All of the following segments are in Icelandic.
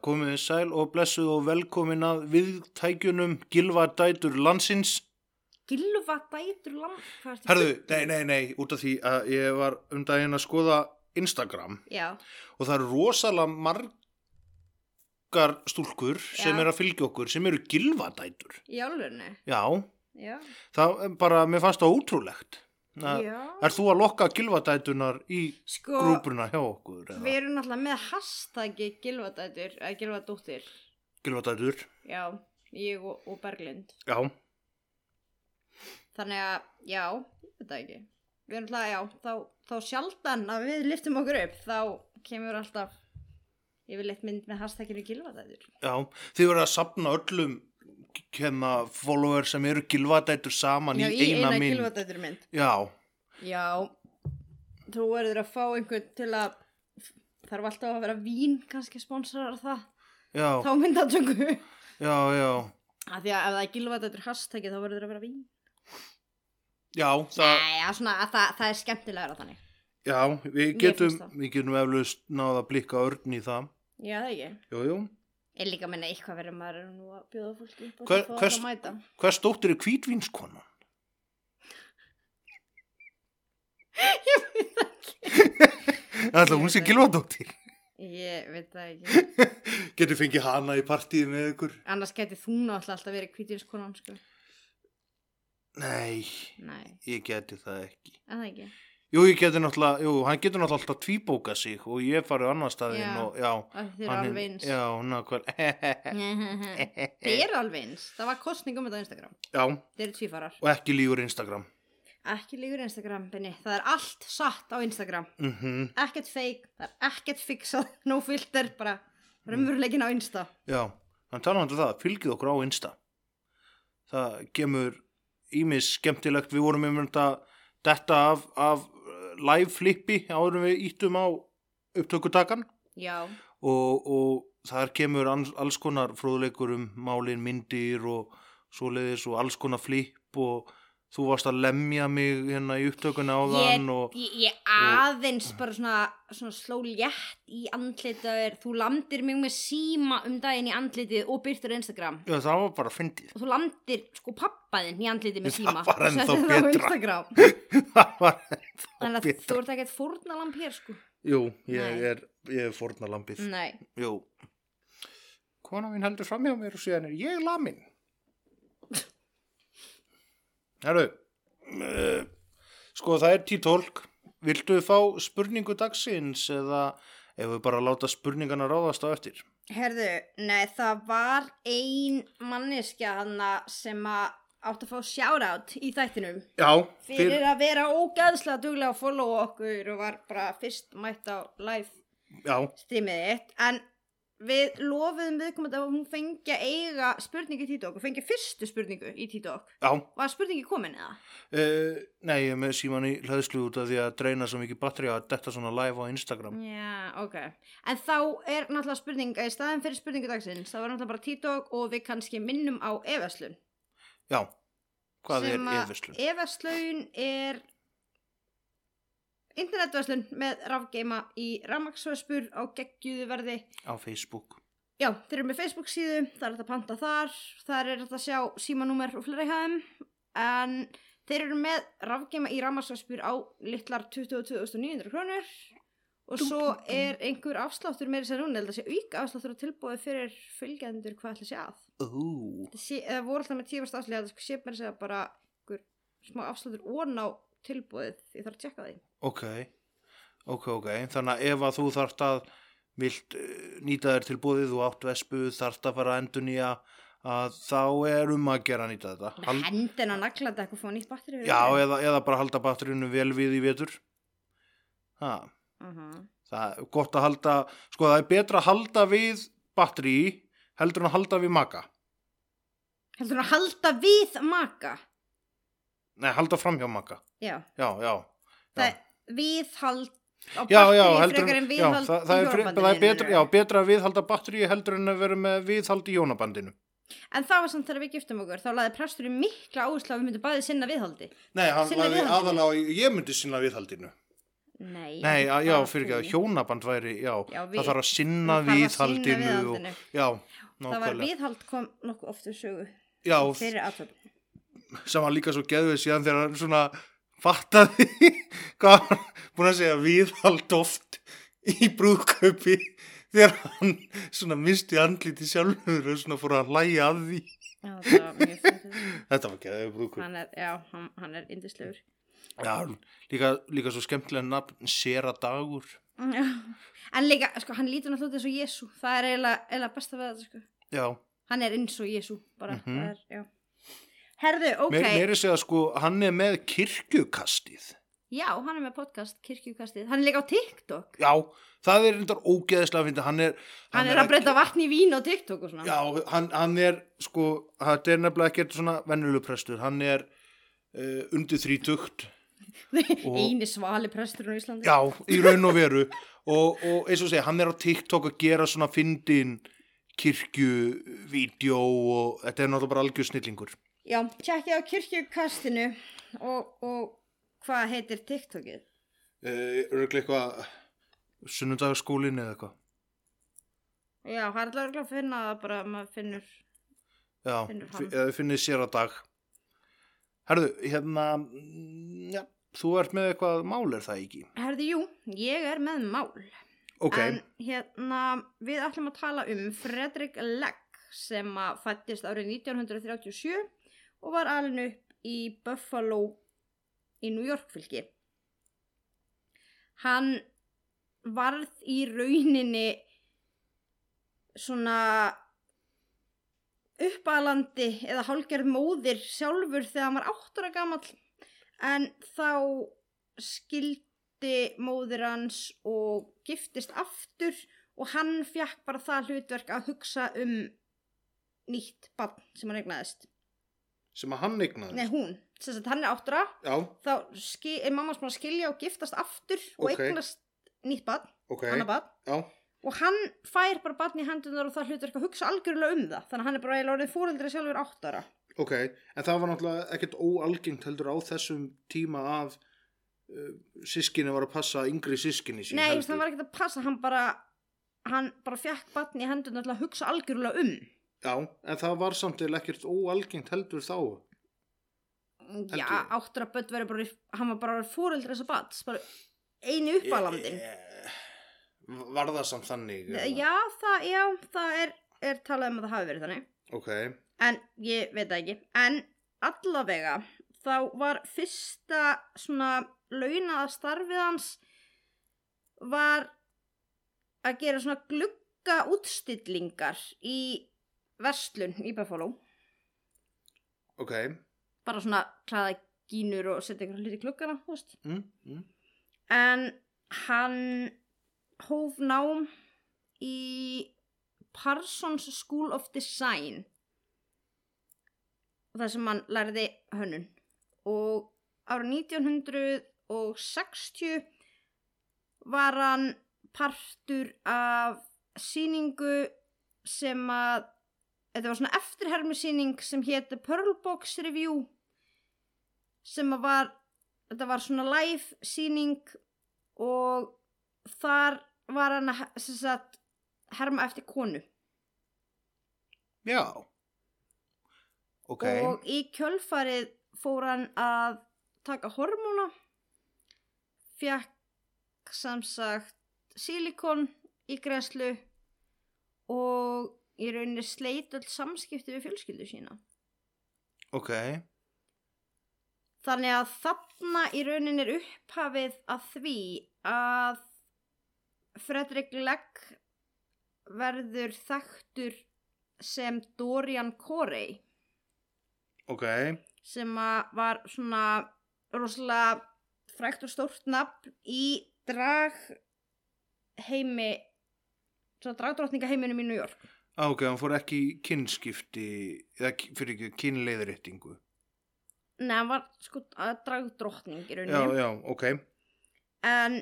Já, komið þið sæl og blessuð og velkomin að viðtækjunum Gilva Dætur Landsins. Gilva dætur ertu- Herðu, nei, nei, nei, út af því að ég var um daginn að skoða Instagram Já, og það eru rosalega margar stúlkur sem Já. eru að fylgja okkur sem eru Gilva Dætur. í álurinu Já, Já, það er bara, mér fannst það ótrúlegt. Já Er þú að lokka Gilva Dætunar í Sko, grúpuna hjá okkur? eða? við erum náttúrulega með hashtaggi Gilva dætur eða Gilva dóttir Gilva Dætur, Já, ég og, og Berglind já. Þannig að, já, það ekki Við erum náttúrulega, já, þá, þá sjaldan að við liftum okkur upp þá kemur alltaf yfirleitt mynd með hashtaginu Gilva dætur Já, þið verður að sapna öllum hérna follower sem eru gilvadætur saman Já, í eina mynd. Gilva dætur mynd. Já, Já, þú verður að fá einhvern til að þarf alltaf að vera vín kannski sponsorar það. Já, þá myndatöku. Já, já, að því að ef það er gilvað þetta hashtaggi þá verður það að vera vín. Já, það, Nei, svona, að það, það er skemmtilegra þannig. Já, við getum, við getum eflust náða að blikka örn í það. Já, það ekki Jú, jú. Ég líka að minna eitthvað verður maður er nú að bjóða fólki upp og það það að mæta Hvers dóttir er kvítvínskona? Ég veit það ekki Ætla, hún sé Ég veit það. gilvadóttir. Ég veit það ekki Getur fengið hana í partíð með ykkur? Annars geti þú náttúrulega alltaf verið kvítinskonan sko Nei, Nei, ég geti það ekki. en það ekki Jú, ég geti náttúrulega, jú, hann getur náttúrulega alltaf tvíbóka sig og ég farið annar staðinn og, já. Þið er- alveg eins Já, nákvæm. Þið eru alveg eins Það var kostning um þetta á Instagram Já, Þið eru tvífarar og ekki lígur Instagram. Ekki líkur Instagram, Benni. Það er allt satt á Instagram. Mhm. Ekkert fake, það er ekkert fixað, no filter, bara raunveruleikin á Insta. Já, hann tala um það, fylgið okkur á Insta. Það kemur ímis skemmtilegt, við vorum um þetta af, af live flippi áður við íttum á upptökutakan. Og, og þar kemur alls konar fróðleikur um málin, myndir og svoleiðis og alls konar flip og þú varst að lemja mig hérna í upptökuna á ég, þann og ég, ég aðeins bara svona, svona sló létt í andlitaður. Þú landir mig með síma um daginn í andlitið og byrtir á Instagram. já, það var bara fyndið. Og þú landir sko pappaðinn í andlitið með Það síma. var og ennþá það betra. Instagram. það var að betra. þú ert ekkert fórnalamp hér sko. Jú, ég Nei. er, ég er fórnalambið. Nei. Jú. Kona mín heldur fram hjá mér og síðan er ég lamin. Herru, uh, sko það er títólk. Viltu fá spurningu dagsins eða ef við bara láta spurningana ráðast á eftir? Herðu, nei, það var ein manneskja hana sem að átt að fá shoutout í þættinum Já, fyrir að vera ógæðslega duglega að followa okkur og var bara fyrst mætt á live já, streamið þitt en við lofuðum viðkomandi að hún fengi að eiga spurningu í TikTok og fengi fyrstu spurningu í TikTok já. Var spurningi komin eða? Uh, nei, ég er með síman í hlæðslu út af því að dreina svo mikið batteri að detta svona live á Instagram. Já, ok En þá er náttúrulega spurning í staðin fyrir spurningu dagsins það var náttúrulega bara TikTok og við kannski minnum á efaslun Já, hvað er sem að eðvislun? Efaslaun er internetverslun með rafgeima í rafmaksvöspur á geggjuðu verði. Á Facebook. Já, þeir eru með Facebook síðu, það er að panta þar, þar er hægt að sjá símanúmer og fleiri hæðum, en þeir eru með rafgeima í rafmaksvöspur á litlar 22.900 krónur og svo er einhver afsláttur meira sér núna, ég held að sé auka afsláttur á tilbúið fyrir fylgjendur hvað ætla sé að. Ú, Það sé, voru alltaf með tífast afslega það sé mér að segja bara einhver smá afsláttur ón á tilbúið ég þarf að tjekka því ok, ok, ok. Þannig að ef að þú þarft að vilt uh, nýta þér til búðið og átt vespu þarft að fara að endur nýja að þá er um að gera nýta þetta. með hendin að nagla þetta eitthvað fá nýtt batteri Já, eða, eða bara halda batterinu vel við í vetur. Ha, uh -huh. það er gott að halda sko það er betra að halda við batteri heldur en að halda við maka heldur að halda við maka nei, halda fram hjá maka já, já, já, það er viðhald á já, já, batterí heldur frekar en, já viðhald það, það, í er, hjónabandinu það er betra, já, betra að viðhalda batteri heldur en að vera með viðhald í jónabandinu en það var samt þegar við giftum okkur þá laði presturinn mikla áherslu að við myndum bæði sinna viðhaldi. Nei, hann Sinna laði viðhaldinu. aðalega á ég myndi sinna viðhaldinu. Nei, nei, að, já, bara fyrir ekki þú. að hjónaband væri já, Já, við- það þarf að sinna Það þarf að sinna viðhaldinu. og, viðhaldinu. já, það var nákvæmlega. viðhald kom nokkuð oft við sögu já, fyrir aðtöp sem var líka svo geðvið síðan þegar hann svona fattaði hvað hann búin að segja viðhald oft í brúðkaupi þegar hann svona misti andliti sjálfur og svona fór að hlæja að því. Já, þetta var geðvið brúðkaup. Hann er, já, hann, hann er indislegur já, líka, líka svo skemmtilega nafn Sera Dagur. Já. en líka, sko, hann lítur náttúrulega eins og Jésu það er eiginlega, besta við þetta sko. já, hann er eins og Jésu bara, Mhm. það er, já herðu, ok, okay. meiri segja sko hann er með kirkjukastið. Já, hann er með podcast kirkjukastið, hann er líka á TikTok. Já, það er reyndar ógeðslega að finna hann er, hann, er að breyta vatn í vín á TikTok og svona. Já, hann, hann er sko, þetta er nefnilega ekkert svona vennulegu prestur, hann er uh, undir þrítugt. Eini svali prestur á Íslandi. Já, í raun og veru. Og, og eins og segja, hann er á TikTok að gera svona fyndin kirkjuvídeó og þetta er náttúrulega bara algjör snillingur Já, tjekkið á kirkjukastinu og, og hvað heitir TikTokið? uh, Örglega eitthvað sunnundagarskólin eða eitthvað. Já, það er örugglega að finna það bara að maður finnur Já, Finnur eða þið finnið sér að dag. Herðu, hérna mm, já, þú ert með eitthvað mál er það ekki? Herði, jú, ég er með mál. Ok, En hérna, við ætlum að tala um Fredrik Legg sem að fættist árið 1937 og var alin upp í Buffalo í New York fylki. Hann varð í rauninni svona uppalandi eða hálgerð móðir sjálfur þegar hann var áttura gamall en þá skildi móðir hans og giftist aftur og hann fjakk bara það hlutverk að hugsa um nýtt barn sem hann eignaðist. Sem að hann eignaði Nei, hún. Þess að hann er áttura, Já, þá ski, er mamma sem að skilja og giftast aftur og Ok. eignast nýtt barn, ok annar barn. Já, Og hann fær bara barn í hendunar og það hlutverk að hugsa algjörlega um það. Þannig að hann er bara eiginlega orðið fóreldri sjálfur áttara. ok En það var náttúrulega ekkert óalgengt heldur á þessum tíma að uh, sískinni var að passa yngri sískinni sín Nei, heldur. það var ekkert að passa, hann bara, hann bara fekk barn í hendunar til að hugsa algjörlega um. Já, en það var samt eða ekkert óalgengt heldur þá Já, ég. áttur að börn verið bara, hann var bara fóreldri þessa bats, bara einu uppalandin. Eh, Var það samt þannig? eða? Já, það, já, það er, er talað um að það hafi verið þannig. Ok, En ég veit ekki. En allavega, þá var fyrsta svona launaða starfið hans var að gera svona glugga útstillingar í verslun í Buffalo. ok Bara svona klæða gínur og setja einhverja hluti veist. mm, mm. En hann hóf nám í Parsons School of Design þar sem hann lærði hönnun og árið 1960 var hann partur af síningu sem að þetta var svona eftirhermisýning sem héti Pearl Box Review sem var þetta var svona live síning og þar var hann að sagt, herma eftir konu. Já. Ok, og í kjölfarið fór hann að taka hormóna fekk samsagt silikon í græslu og í rauninni sleit öll samskipti við fjölskyldu sína. Ok. Þannig að þarna í rauninni er upphafið að því að Fredrik Legg verður þekktur sem Dorian Corey. Ok, sem var svona rosalega frækt og stórt nafn í drag heimi í New York. Á, ok, hann fór ekki í kynskipti eða fyrir ekki kynleiðréttingu Nei, hann var sko dragdrottning í Já, rauninni já, ok En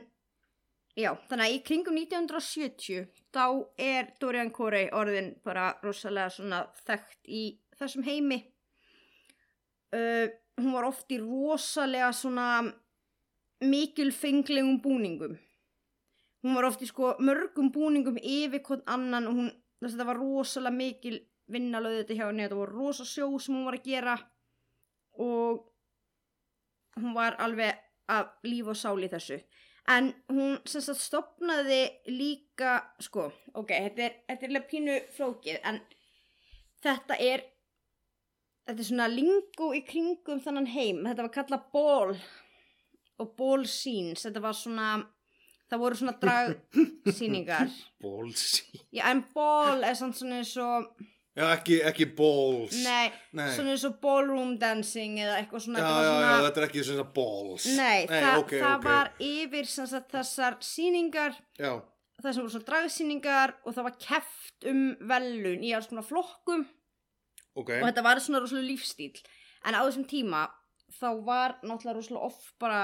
já, þannig að í kringum 1970 þá er Dorian Corey orðin bara rosalega svona þekkt í þessum heimi. Uh, hún var oft í rosalega svona mikilfenglegum búningum. Hún var oft í sko mörgum búningum yfir hvern annan og hún, þess að þetta var rosalega mikil vinnalöðu þetta hjá henni, þetta var rosa sjó sem hún var að gera og hún var alveg af líf og sál í þessu. En hún sem sagt stopnaði líka sko, ok, þetta er, þetta er pínu flókið en þetta er þetta er svona lingo í kringum þannan heim, þetta var kallað ból og ból scenes. Þetta var svona það voru svona dragsýningar. Bólsi já en ból er samt svona eins og Já, ekki, ekki balls. Nei, Nei. svona eins og ballroom dancing eða eitthvað svona, Já, já, svona já, þetta er ekki svona balls. Nei, það, ok, það ok. var yfir sagt, þessar sýningar, Já, það sem voru svona dragsýningar og það var keft um velun í alls konar flokkum. Ok. Og þetta var svona rosalega lífstíl. En á þessum tíma þá var náttúrulega rosalega off bara,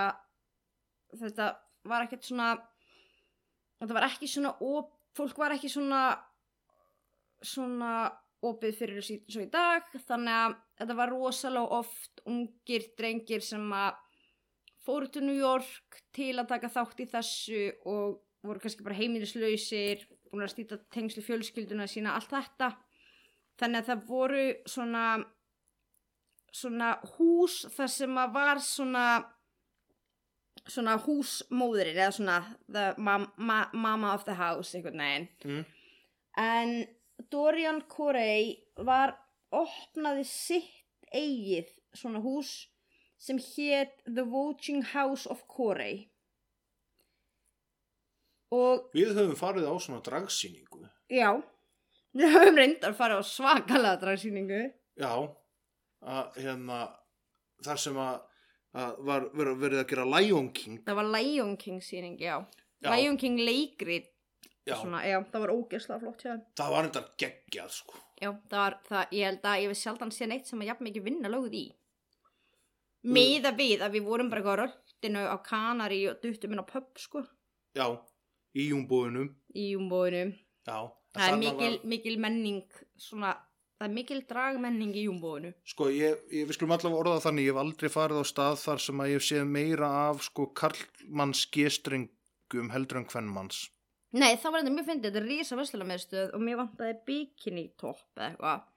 þetta var ekkert svona, þetta var ekki svona, op, fólk var ekki svona, svona opið fyrir þessu svo í dag, þannig að þetta var rosalega oft ungir drengir sem að fóru til New York til að taka þátt í þessu og voru kannski bara heimilislausir, búin að stýta tengslu fjölskylduna sína, allt þetta. Þannig að það voru svona, svona hús þar sem að var svona, svona húsmóðurir eða svona the mam, ma, mama of the house, einhvern veginn. mm. En Dorian Corey var opnaði sitt eigið svona hús sem hétt The Watching House of Corey. Og Við höfum farið á svona dragsýningu já, við höfum reyndar fara á svakalega dragsýningu. Já að, hérna, Þar sem að, að var verið, að gera Lion King Það var Lion King sýning, já. Já. Lion King leikrit, Já, já, það var ógeðslega flott þeim. það var enda geggjað sko Já, það var, það, ég held að ég við sjaldan sé neitt sem að jafn mikið vinna lögð í. Miða við að við vorum bara eitthvað röldinu á kanari og duttum inn á pub, sko, Já, í júmbúðunum í júmbóinu. Já, Það er mikil, var, mikil menning, svona, það er mikil dragmenning í júmbóinu. Sko, ég, ég, við skulum allavega orða þannig Ég hef aldrei farið á stað þar sem að ég séð meira af sko karlmanns gestrengum heldur en kvennmanns Nei, það var þetta mjög fyndið, þetta er rísa verslunameðstöð og mér vantaði bikini topp eða eitthvað.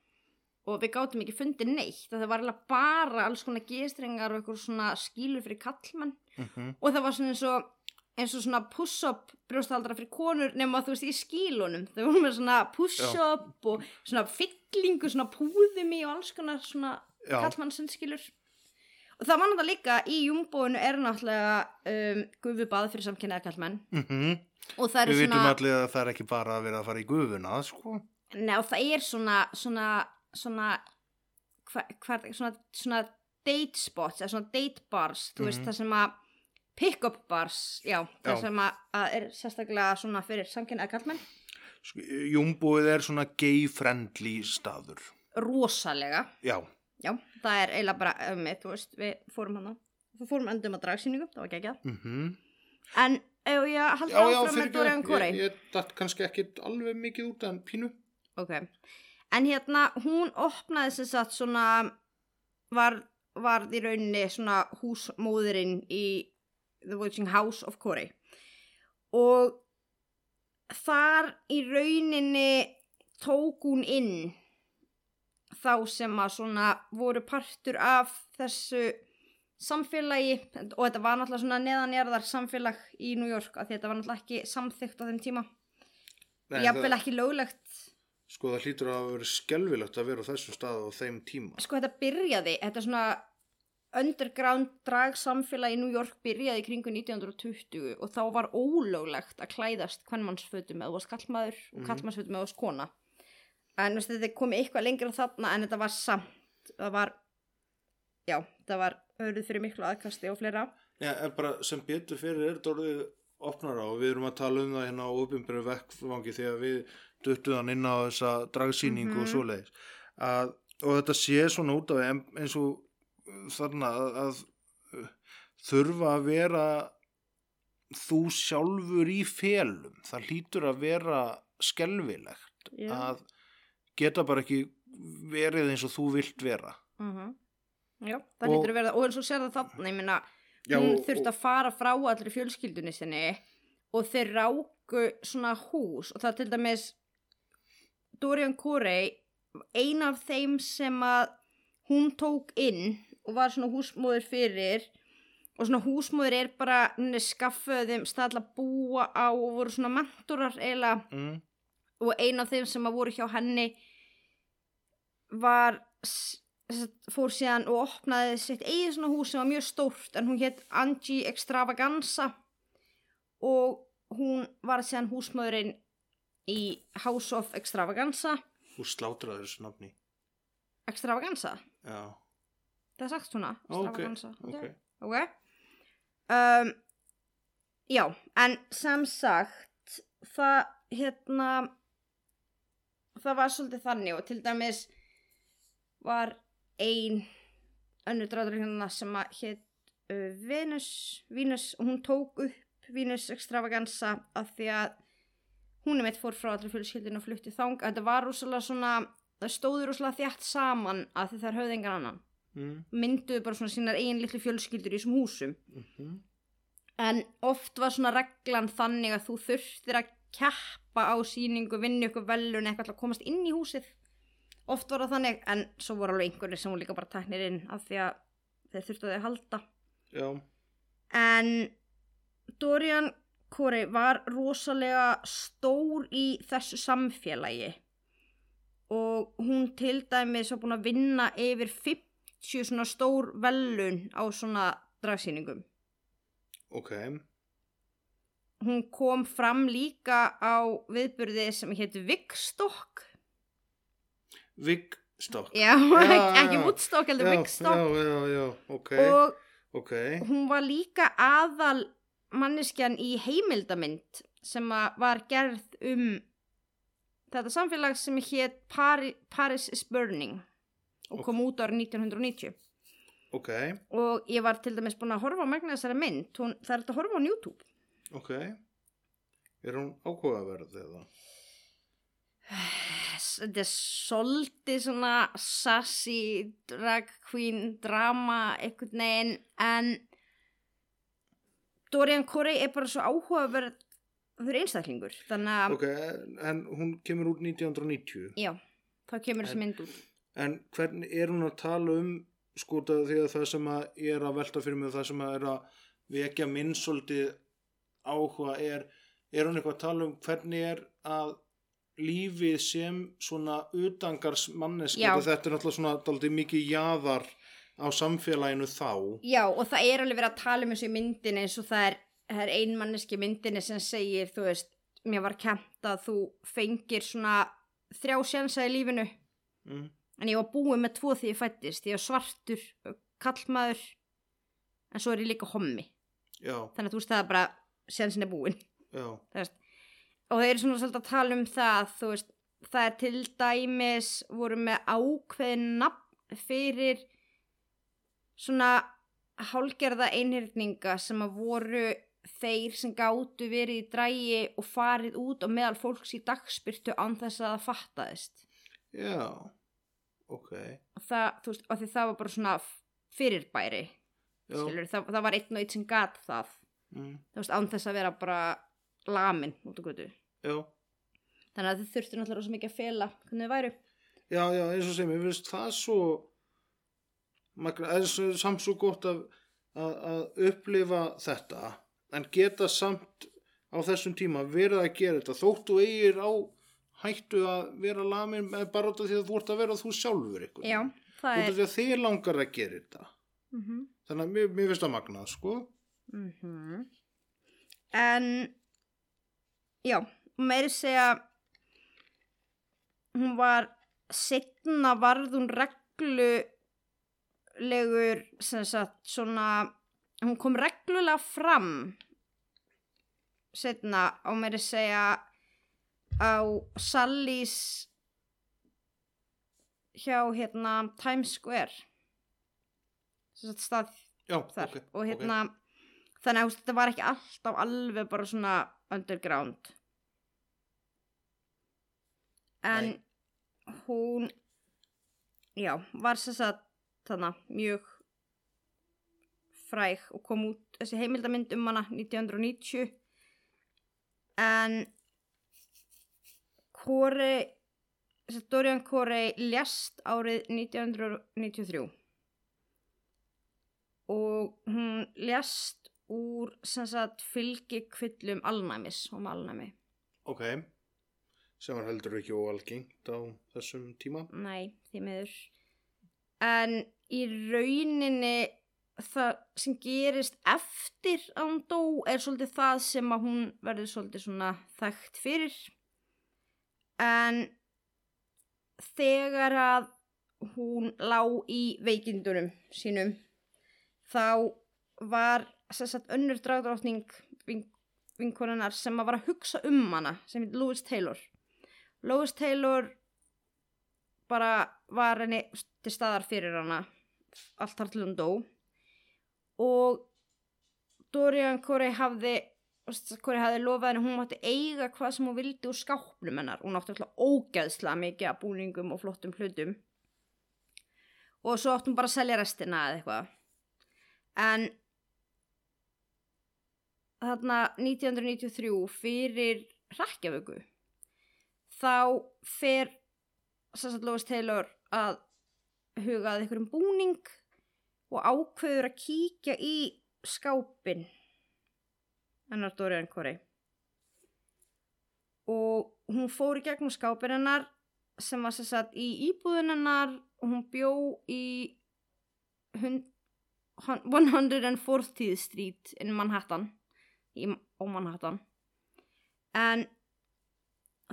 Og við gátum ekki fundið neitt, það var bara alls konar gestrengar og eitthvað svona skílur fyrir kallmann. mm og það var svona eins og eins og svona push-up brjóstaldra fyrir konur nema þú veist í skílunum þau voru með svona push-up og svona fyllingu, svona púðumi og alls konar svona Já. kallmannsinn skilur og það var náttúrulega líka í júmbóinu er náttúrulega um, gufubað fyrir samkynnaða kallmenn og það Við er vitum svona allir að það er ekki bara að vera að fara í gufuna sko. Nei, og það er svona svona svona, hva, hva, svona, svona date spots eða svona date bars þú veist Mhm. það sem að pick-up bars já, það Já. sem að, er sérstaklega svona fyrir samkynnaða kallmenn Sko, Júmbúið er svona gay-friendly staður. Rosalega, Já, já, það er eiginlega bara um, þú veist, við fórum hana við fórum endum að dragsýningu, það var geggjað. Mm en ef ég haldi já, já áfram með Dorian Corey? Ég, ég datt kannski ekki alveg mikið út en pínu. Ok, en hérna hún opnaði sem sagt svona var, var í rauninni svona húsmóðurinn í The Watching House of Corey. Og þar í rauninni tók hún inn þá sem að svona voru partur af þessu samfélagi. Og þetta var náttúrulega svona neðanjarðar samfélag í New York því þetta var náttúrulega ekki samþykkt á þeim tíma. Nei, jafnvel það, ekki löglegt. Sko það hlýtur að hafa verið skelvilegt að vera á þessum stað á þeim tíma. Sko þetta byrjaði, þetta er svona underground drag samfélag í New York byrjaði kringu 1920 og þá var ólöglegt að klæðast kvennmannsfötum eða þú varst kallmaður og Mhm. kallmannsfötum eða þú varst kona en veist, þetta komi eitthvað lengra þarna en þetta var samt það var, já, það var auðvitað fyrir miklu aðkasti og fleira Já, en bara sem betur fyrir er þetta orðið opnar á og við erum að tala um það hérna á uppinbyrju vekkfangi því að við duttuðan inn á þessa dragsýningu Mhm. og svoleiðis að, og þetta sé svona út af eins og þarna að, að uh, þurfa að vera þú sjálfur í felum það hlýtur að vera skelfilegt Já. að geta bara ekki verið eins og þú vilt vera Mhm. Já, það hlýtur að vera og eins og sér það þarna, ég minna hún þurfti að fara frá allri fjölskyldunni sinni og þeir ráku svona hús og það til dæmis Dorian Corey ein af þeim sem að hún tók inn og var svona húsmóður fyrir og svona húsmóður er bara skaffuð þeim stað að búa á og voru svona mentorar eiginlega. Mm, og ein af þeim sem að voru hjá henni var fór síðan og opnaði sitt eigið svona hús sem var mjög stórt en hún hétt Angie Extravaganza. Og hún var síðan húsmaðurinn í House of Extravaganza. Þú slátraður þessu nafni. Extravaganza, já, það er sagt svona ok, Extravaganza, ok. Ok. Um, já, en sem sagt það hérna það var svolítið þannig og til dæmis var ein önnur dráður hérna sem að hétt uh, Venus, Venus og hún tók upp Venus Extravaganza af því að hún er mitt fór frá allir fjölskyldinu og flutti þang þetta var rosalega svona það stóður rosalega þjætt saman að því þær höfðu engan annan mm, mynduðu bara svona sínar eigin litlu fjölskyldur í þessum húsum. Mm en oft var svona reglan þannig að þú þurftir að keppa á síningu, vinna ykkur velun eitthvað að komast inn í húsið. Oft var það þannig, en svo voru alveg einhverjir sem voru líka bara taknir inn af því að þeir þurftu að þau halda. Já, en Dorian Corey var rosalega stór í þessu samfélagi. Og hún til dæmis var búin að vinna yfir 50 svona stór velun á svona dragsýningum. Ok. Hún kom fram líka á viðburði sem hétt Vigstock Vigstock já, Já, ekki. Woodstock heldur já, Vigstock já, já, já, ok og ok, hún var líka aðal manneskjan í heimildamynd sem var gerð um þetta samfélag sem hétt Pari, Paris is Burning og kom út árið 1990 ok. Og ég var til dæmis búin að horfa á megna þessari mynd, hún, það er að horfa á YouTube. Ok. Er hún áhugaverð eða? Þetta er svolítið svona sassy drag queen drama einhvern veginn en Dorian Corey er bara svo áhugaverð fyrir einstaklingur þannig að ok, en hún kemur út 1990 já, þá kemur þessi mynd út en hvernig er hún að tala um sko því að það sem að ég er að velta fyrir mig og það sem að er að vekja minn svolítið áhuga er, er hún eitthvað að tala um hvernig er að lífið sem svona utangars manneski þetta er náttúrulega svona daldið mikið jaðar á samfélaginu þá. Já, og það er alveg verið að tala um þessu í myndinni eins og það er, það er ein manneski í myndinni sem segir, þú veist mér var kent að þú fengir svona þrjá sjansa í lífinu. Mm, en ég var búið með tvo því ég fættist ég var svartur, kallmaður en svo er ég líka hommi. Já, þannig að þú veist það er bara sjansin er búin og þeir eru svona svolítið að tala um það veist, það er til dæmis voru með ákveðin nafn fyrir svona hálgerða einhyrninga sem að voru þeir sem gátu verið í drægi og farið út og meðal fólks í dagspyrtu án þess að það fattaðist. Já ok, og það, þú veist, og því það var bara svona fyrirbæri skilur, það, það var einn og einn sem gat það. Mm, þú veist, án þess að vera bara lamin út götu. Já. Þannig að þau þurftu náttúrulega rosa mikið að fela hvernig þau væru. Já, já, eins og sem ég finnst það svo samt svo gott að, að, að upplifa þetta en geta samt á þessum tíma verið að gera þetta. Þótt þú eigir á hættu að vera lamin með bara út af því að þú ert að vera þú sjálfur ykkur já, það út af því að þið langar að gera þetta. Mm -hmm. þannig að mér, mér finnst það magnað sko. En já, meiri segja hún var setna varð hún reglulegur sem sagt svona hún kom reglulega fram setna mér að segja á Sallys hjá hérna Times Square sem sagt stað Já, þar ok. og hérna þannig að þetta var ekki alltaf alveg bara svona underground en Nei. hún já, var sem sagt þannig mjög fræg og kom út þessi heimildamynd um hana 1990 en Corey Dorian Corey lést árið 1993 og hún lést úr sagt fylgikvillum alnæmis og malnæmi Ok. Sem var heldur ekki óalgengt á þessum tíma. Nei, því miður. En í rauninni það sem gerist eftir að hún dó er svolítið það sem að hún verður svolítið svona þekkt fyrir. En þegar að hún lá í veikindunum sínum þá var sagt önnur dragdráttning vin, vinkonunar sem að var að hugsa um hana sem heit Louis Taylor. Lois Taylor bara var henni til staðar fyrir hana allt þar til hún dó og Dorian Corey hafði Corey hafði lofað henni að hún mátti eiga hvað sem hún vildi úr skápnum hennar. Hún átti alltaf ógeðslega mikið af búningum og flottum hlutum. Og svo átti hún bara að selja restina eða eitthvað. En þarna 1993 fyrir Rakkjavöku þá fer Sassa Lois Taylor að huga að einhverjum búning og ákveður að kíkja í skápin hennar Dorian Corey og hún fór í gegnum skápin hennar sem var sér satt í íbúðun hennar. Og hún bjó í hund- 140th Street in Manhattan í, á Manhattan. En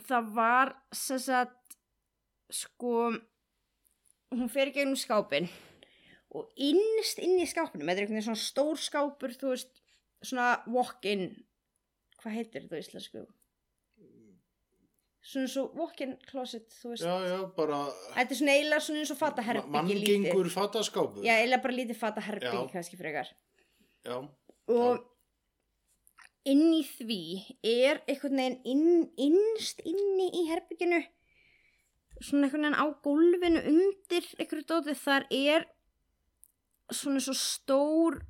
það var sem sagt sko hún fer í gegnum skápin og innst inn í skápinum þetta er einhvern veginn svona stór skápur þú veist, svona walk-in hvað heitir þetta á íslensku svona svo walk-in closet þú veist, Já, já, bara þetta er svona eiginlega svona eins og fataherbyggi manngengur fataskápur. já, eiginlega bara lítið fataherbyggi Já. kannski frekar Já. og inn í því er einhvern veginn inn, innst inni í herbygginu svona einhvern veginn á gólfinu undir einhverju dóti þar er svona svo stór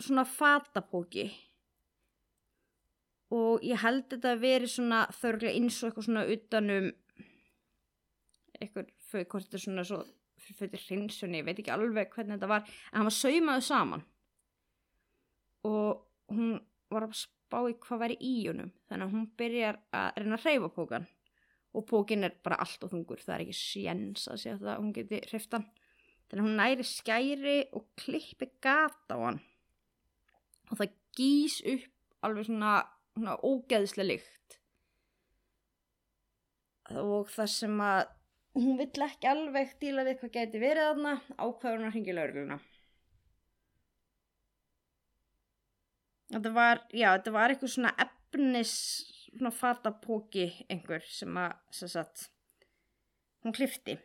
svona fatapóki og ég held þetta að veri svona þörglega eins og eitthvað svona utanum eitthvað hvort þetta er svona svo fyrir hrinsunni, ég veit ekki alveg hvernig þetta var en hann var saumaðu saman. Og hún var að spá í hvað væri í honum þannig að hún byrjar að reyna að hreyfa pókan og pókin er bara allt og þungur það er ekki séns að segja að hún geti hriftan þannig að hún næri skæri og klippi gata á hann og það gís upp alveg svona, svona ógeðslega lykt. Og það sem að hún vill ekki alveg díla við hvað geti verið þarna ákveður hún að hringja laurugluna Þetta var, já, þetta var eitthvað svona efnis, svona fatapóki einhver sem að, sem sagt, hún klifti.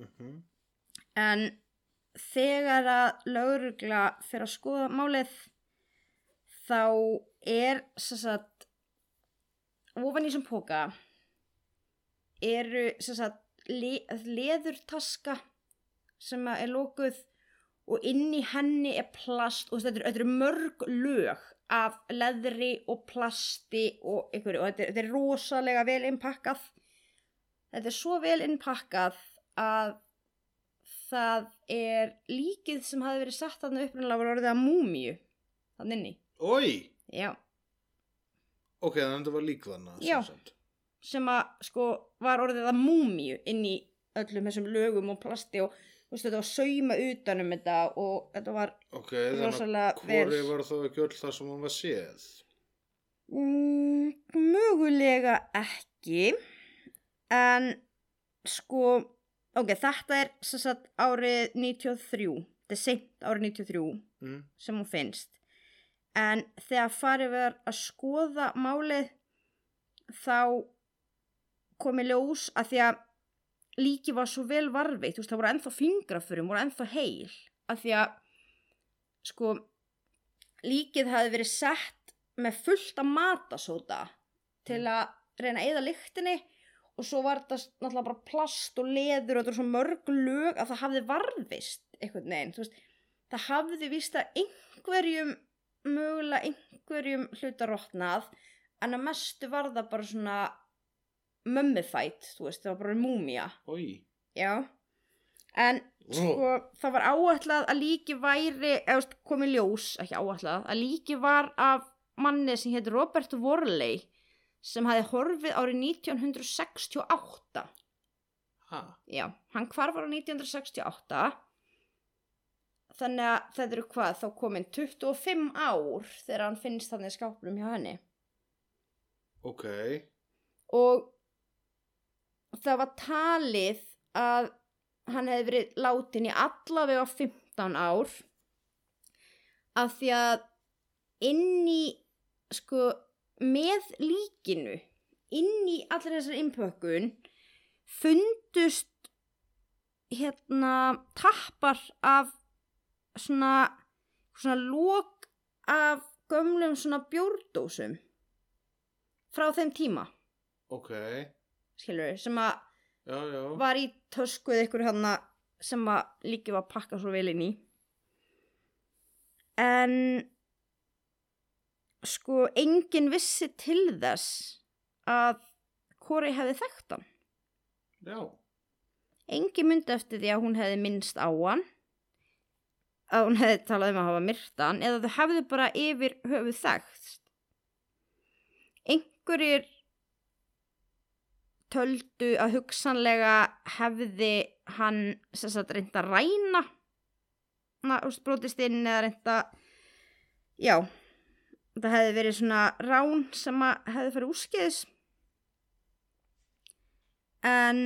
Mm En þegar að laurugla fyrir að skoða málið, þá er, sem sagt, ofan í þessum póka eru, sem sagt, le leðurtaska sem er lókuð og inn í henni er plast og þetta eru, eru mörg lög af leðri og plasti og einhverju og þetta er, þetta er rosalega vel innpakkað. Þetta er svo vel innpakkað að það er líkið sem hafi verið satt þarna upprunalega var orðið að múmíu þannig Ói, já, ok, þannig að þetta var lík þannig. Já. sem að sko var orðið að múmíu inn í öllum þessum lögum og plasti og þú veist, þetta var sauma utanum þetta og þetta var Ok, þannig að hvori var þá ekki öll það sem hann var séð? Mm, mögulega ekki en sko ok, þetta er sem sagt árið 93 þetta er seint árið 93 Mm? sem hún finnst en þegar farið var að skoða málið þá kom í ljós að því að líki var svo vel varveitt, þú veist, það voru ennþá fingrafurum, voru ennþá heil að því að sko líkið hafi verið sett með fullt af matasóta til að reyna að eða lyktinni og svo var þetta náttúrulega bara plast og leður og þetta var svo mörg lög að það hafði varðvist einhvern veginn, þú veist. Það hafði vist að einhverjum mögulega einhverjum hluta rótnað en að mestu var það bara svona mummified, þú veist, það var bara múmia Ói. já. En sko það var áætlað að líki væri eða veist, komið ljós, ekki áætlað að líki var af manni sem hétt Robert Worley sem hafi horfið árið 1968 Ha. já, hann hvarf árið 1968 þannig að þetta eru hvað þá komin 25 ár þegar hann finnst þannig skápnum hjá henni Ok. og það var talið að hann hefði verið látin í allavega 15 ár af því að inn í sko með líkinu inn í allir þessar innpökkun fundust hérna tappar af svona svona lók af gömlum svona bjórdósum frá þeim tíma Ok. skilur sem að Já, já. var í töskuð ykkur hann sem að líki var að pakka svo vel inn í en sko enginn vissi til þess að Kori hefði þekkt hann Já. enginn myndi eftir því að hún hefði minnst á hann að hún hefði talað um að hafa myrtan eða þau hefðu bara yfir höfu þekkt. Einhverjir töldu að hugsanlega hefði hann sagt reynda að ræna na, brotist inn eða reynda já það hefði verið svona rán sem að hefði farið úrskeiðis. En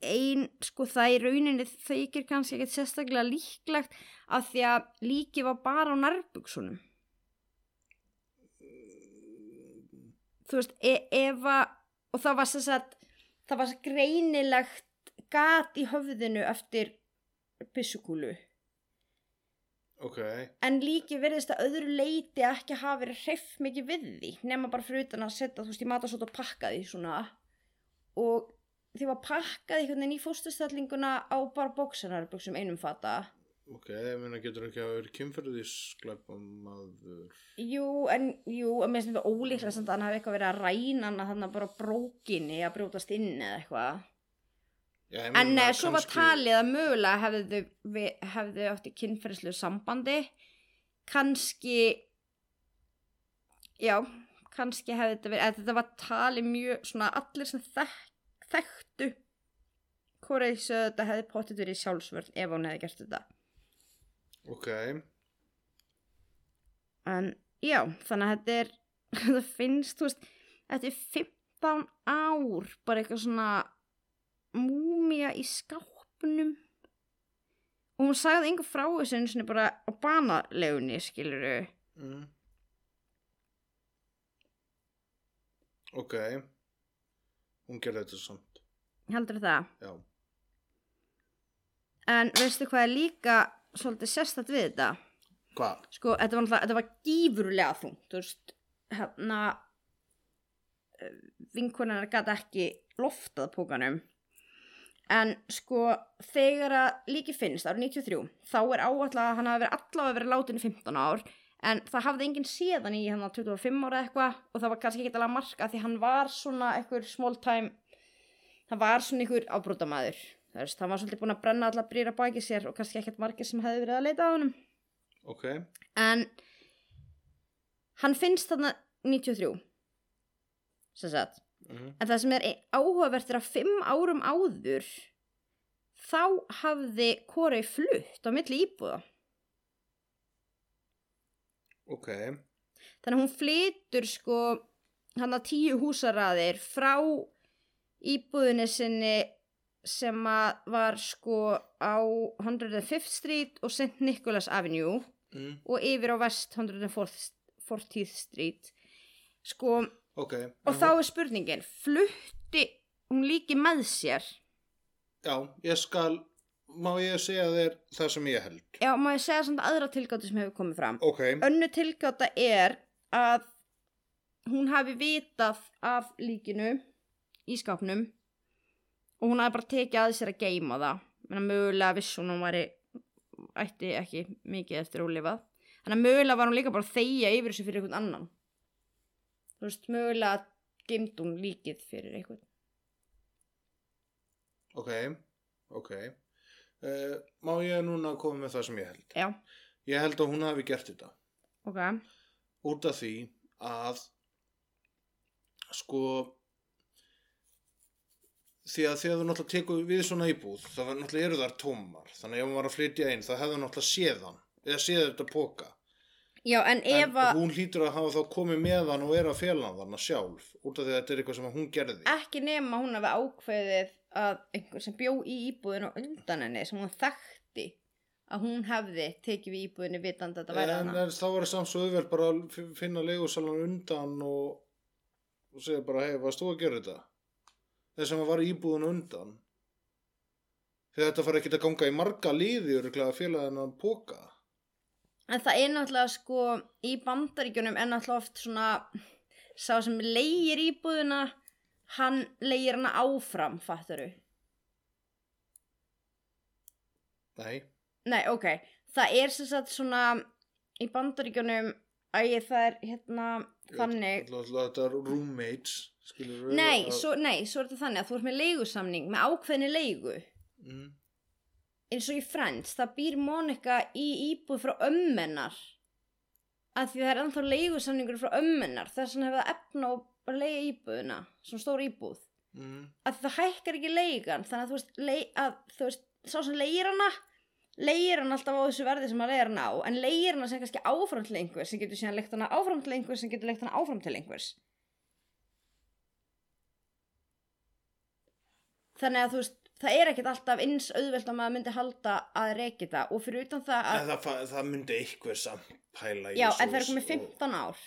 ein, sko það í rauninni þykir kannski ekkert sérstaklega líklegt af því að líki var bara á nærbuksunum þú veist, e ef að og það var sagt það var greinilegt gat í höfðinu eftir byssukúlu. Ok. en líki verðist að öðru leiti ekki hafa verið hreif mikið við því nema bara fyrir utan að setja þú veist í matasót og pakka því svona. Og því var pakkað einhvern veginn í fóstustellinguna á bara bóksarnarbuxum einum fata Ok, ég meina getur ekki að vera kynferðisklæpamaður. Jú, en jú, að mér finnst þetta ólíklega samt að hann hafi eitthvað verið að ræna hann þannig að bara brókinni að brjótast inn eða eitthvað. En meina uh, svo var talið að mögulega hefðu, hefðu átti kynferðislu sambandi. Kanski, já, kannski hefði þetta verið, þetta var talið mjög svona allir sem þek, þekktu hvora þessu þetta hefði potið verið sjálfsvörn ef hún hefði gert þetta. Ok. En já, þannig að þetta er, það finnst, þú veist, þetta er 15 ár, bara eitthvað svona múmía í skápnum. Og hún sagði einhver frá þessu einu sinni bara á banalegunni, skilur þau. Mm. Ok. Hún gerði þetta samt. Heldur það? Já. En veistu hvað er líka svolítið sérstætt við þetta? Hvað? Sko, þetta var náttúrulega, þetta var gífurlega þungt, þú veist, hérna, vinkonar gæti ekki loftað pókanum. En sko, þegar að líki finnst árið 93, þá er áallega að hann hafi verið allavega verið látin í 15 ár, en það hafði enginn séðan í hann á 25 ára eitthvað og það var kannski ekki alveg að marka því hann var svona einhver small time, það var svona einhver ábrótamæður. Það hann var svolítið búin að brenna alla brýra baki sér og kannski ekkert margir sem hefði verið að leita á honum Ok. en hann finnst þarna 93 sem sagt Mm. en það sem er áhugavert er að fimm árum áður þá hafði Korei flutt á milli íbúða Ok. þannig að hún flytur sko hann að tíu húsaraðir frá íbúðinni sinni sem að var sko á 105th Street og St. Nicholas Avenue mm. og yfir á West 140th Street sko, ok og þá er spurningin flutti hún líki með sér já, ég skal má ég segja þér það sem ég held? Já, má ég segja svona aðra tilgátu sem hefur komið fram? Ok, önnu tilgáta er að hún hafi vitað af líkinu í skápnum og hún hafi bara tekið að sér að geima það. Menn að mögulega viss hún hún væri ætti ekki mikið eftir ólifað þannig að mögulega var hún líka bara þegja yfir þessu fyrir einhvern annan. Þú veist, mögulega geimd hún líkið fyrir einhvern. Ok ok uh, má ég núna koma með það sem ég held? Já, ég held að hún hafi gert þetta. Ok, út af því að sko því að þegar þú náttúrulega tekur við svona íbúð var náttúrulega eru þar tómar. Þannig að ef hún var að flytja inn það hefði náttúrulega séð hann eða séð þetta póka já, en en ef að hún hlýtur að hafa þá komið með hann og er að fela hann sjálf út af því að þetta er eitthvað sem hún gerði. Ekki nema hún hafi ákveðið að einhver sem bjó í íbúðinu undan henni sem hún þekkti að hún hefði tekið við íbúðinu vitandi að þetta væri en, hana en þá var það samt svo auðvelt bara að fi- finna leigusalan undan og, og segja bara hei, varst þú að gera þetta? Þess að var íbúðun undan. Þegar þetta fara ekkert að ganga í marga öruglega að fela þennan póka en það er náttúrulega sko í bandaríkjunum er náttúrulega oft svona sá sem leigir íbúðina hann leigir hana áfram fattaru nei, nei ok, það er sem sagt svona í bandaríkjunum að það er hérna þannig Alltaf- alltaf þetta er roommates nei svo, nei, svo er þetta þannig að þú ert með leigusamning með ákveðni leigu. Mm, eins og í Friends, það býr Monika í íbúð frá ömmennar að því það er ennþá leigusamningur frá ömmennar þess vegna hefur það efna og leiga íbúðina svona stór íbúð. Mm, að það hækkar ekki leigan þannig að þú veist, lei, að, þú veist sá sem leigir hana leigir hann alltaf á þessu verði sem að leigir hann á en leigir hana sem kannski áfram til einhvers sem getur síðan leikt hana áfram til einhvers sem getur leikt hana áfram til einhvers. Þannig að þú veist það er ekkert alltaf eins auðvelt að maður myndi halda að reiki það og fyrir utan það að það, fa- það myndi eitthvað samt pæla í já, en það er komið og- 15 ár.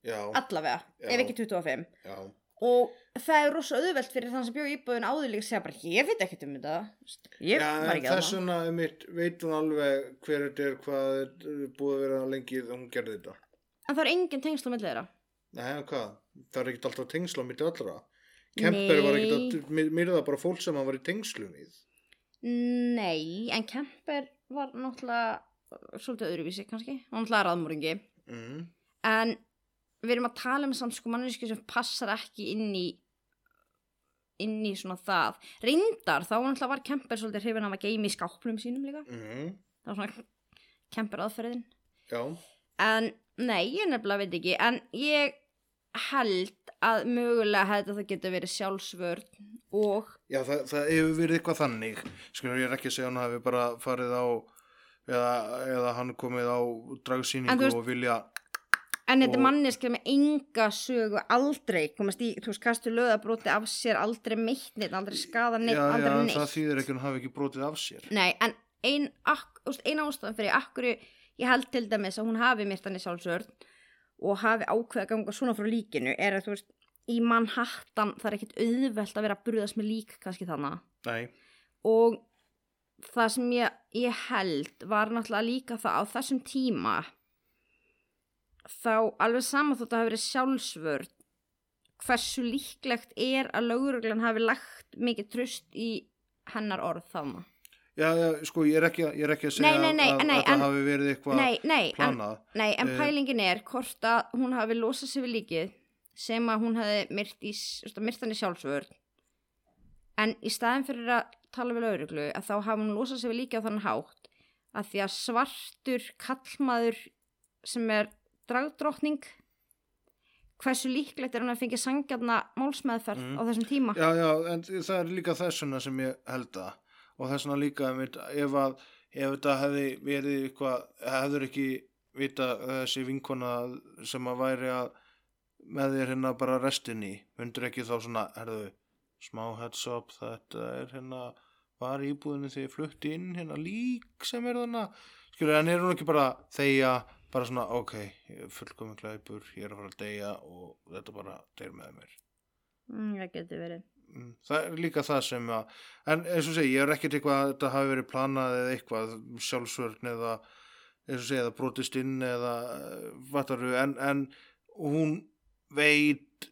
Já, allavega, Já. ef ekki 25 já, og það er rosa auðvelt fyrir þann sem bjóð íbúðin áður líka að segja bara ég veit ekkert um þetta. Ég var ekki að þess vegna mitt, veit hún alveg hver þetta er hvað er búið að vera lengi þegar hún gerði þetta. En það er engin tengsl á milli þeirra. Nei, hvað? Það er ekkert alltaf tengsl á mitt allra. Kemper var ekkert að my- myrða bara fólk sem hann var í tengslum við. nei, en Kemper var náttúrulega svolítið öðruvísi kannski, hann náttúrulega raðmóringi Mm. en við erum að tala um samt sko mannesku sem passar ekki inn í inn í svona það. Reyndar, þá náttúrulega var Kemper svolítið hrifin að geimi í skápnum sínum líka. Mm. það var svona Kemper aðferðin Já, En nei, ég nefnilega veit ekki. En ég held að mögulega hefði það getur verið sjálfsvörn og Já það, það hefur verið eitthvað þannig. Skilur ég er ekki að segja hann hafi bara farið á eða, eða hann komið á dragsýningu veist- og vilja En þetta er Og- manneskja með enga sögu aldrei komast í, þú veist, kastu löðabróti af sér aldrei meitt neitt, aldrei skada neitt, já, aldrei já, neitt það þýðir ekki hann hafi ekki brotið af sér. Nei, en ein, ak, úst, ein ástæðan fyrir akkur ég held til dæmis að hún hafi myrt hann í sjálfsvörn og hafi ákveða að ganga svona frá líkinu er að þú veist, í Manhattan það er ekkit auðvelt að vera að burðast með lík kannski þannig Nei, og það sem ég, ég held var náttúrulega líka það á þessum tíma þá alveg sama þótt að hafa verið sjálfsvörn hversu líklegt er að löguruglan hafi lagt mikið tröst í hennar orð þannig já, já, sko ég er ekki, ég er ekki að segja Nei, nei, nei, að, en- hafi verið eitthvað planað. nei, en Eh, pælingin er hvort að hún hafi losað sig við líkið sem að hún hafi myrt, hann í sjálfsvörn en í staðin fyrir að tala við lauruglu að þá hafi hún losað sig við líkið á þannig hátt að því að svartur kallmaður sem er dragdrottning hversu líklegt er hún að fengja sangjarna málsmeðferð Mm. á þessum tíma Já, já, en það er líka þessuna sem ég held að og þessuna líka einmitt, ef að ef þetta hefði verið eitthvað hefður ekki vita þessi vinkona sem að væri að með þér hérna bara restinni myndur ekki þá svona, herðu smá heads up, þetta er hérna var íbúðinu þegar ég flutti inn hérna lík sem er þarna skilur, en er hún ekki bara þegja, bara svona, ok, ég er fullkomin glæpur, ég er að fara að deyja og þetta bara deyr með mér. mm, það getur verið Það er líka það sem að, en eins og segi, ég er ekkert eitthvað að þetta hafi verið planað eða eitthvað, sjálfsvörn eða, eins og segi, eða brotist inn eða, vattaru, en, en hún veit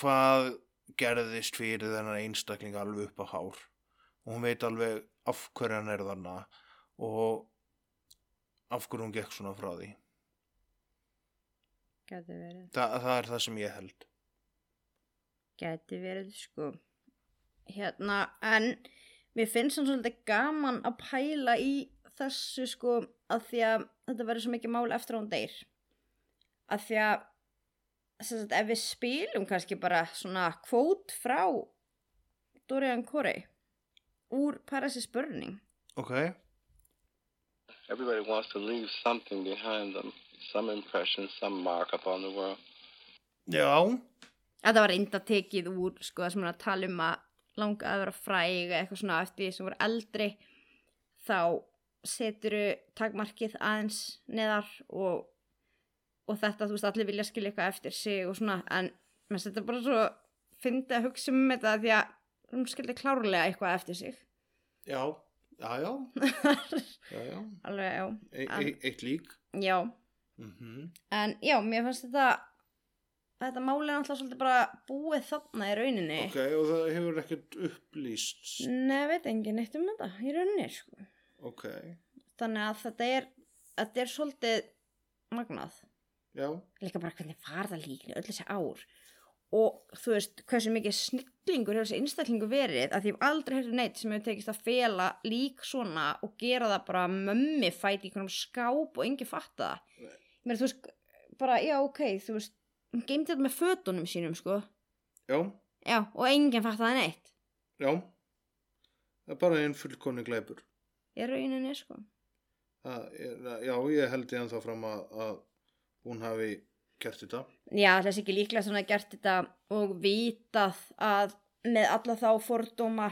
hvað gerðist fyrir þennan einstakling alveg upp á hár og hún veit alveg af hverju hann er þarna og af hverju hún gekk svona frá því. Þa, það er það sem ég held. Gæti verið sko. Hérna en mér finnst hann svolítið gaman að pæla í þessu sko að því að þetta verður svo mikið mál eftir að hún deyr. Að því að sem sagt, ef við spilum kannski bara svona kvót frá Dorian Corey úr Paris' Burning. Ok, Everybody wants to leave something behind them, some impression, some mark upon the world. já, Þetta var reynda tekið úr sko það sem er að tala um að langa að vera fræg eitthvað svona eftir því sem voru eldri þá seturu takmarkið aðeins neðar og, og þetta þú veist allir vilja skilja eitthvað eftir sig og svona en mér þetta bara svo fyndi að hugsa um þetta því að hún skildi klárlega eitthvað eftir sig. Já, já, já, já, já. alveg já. E e eitt lík. já. Mm en já mér fannst þetta þetta máli er alltaf svolítið bara búið þarna í rauninni Ok, og það hefur ekkert upplýst. Nei, veit engin neitt um þetta í rauninni, sko. Ok, Þannig að þetta er, þetta er svolítið magnað. já, Líka bara hvernig var það líkni öll þessi ár. Og þú veist, hversu mikið snillingur hefur þessi einstaklingu verið að því aldrei hefði neitt sem hefur tekist að fela lík svona og gera það bara mömmi fæti í einhvernum skáp og engi fatta það. Ég meina, þú veist, bara, já, ok, þú veist, hún geymdi þetta með fötunum sínum, sko. já, Já, og enginn fatta það neitt. já. Það er bara einn fullkonni glæpur. Í rauninni, sko. Það er, já, ég held ég ennþá fram að, að hún hafi gert þetta. Já, þessi ekki líklega svona gert þetta og vitað að með alla þá fordóma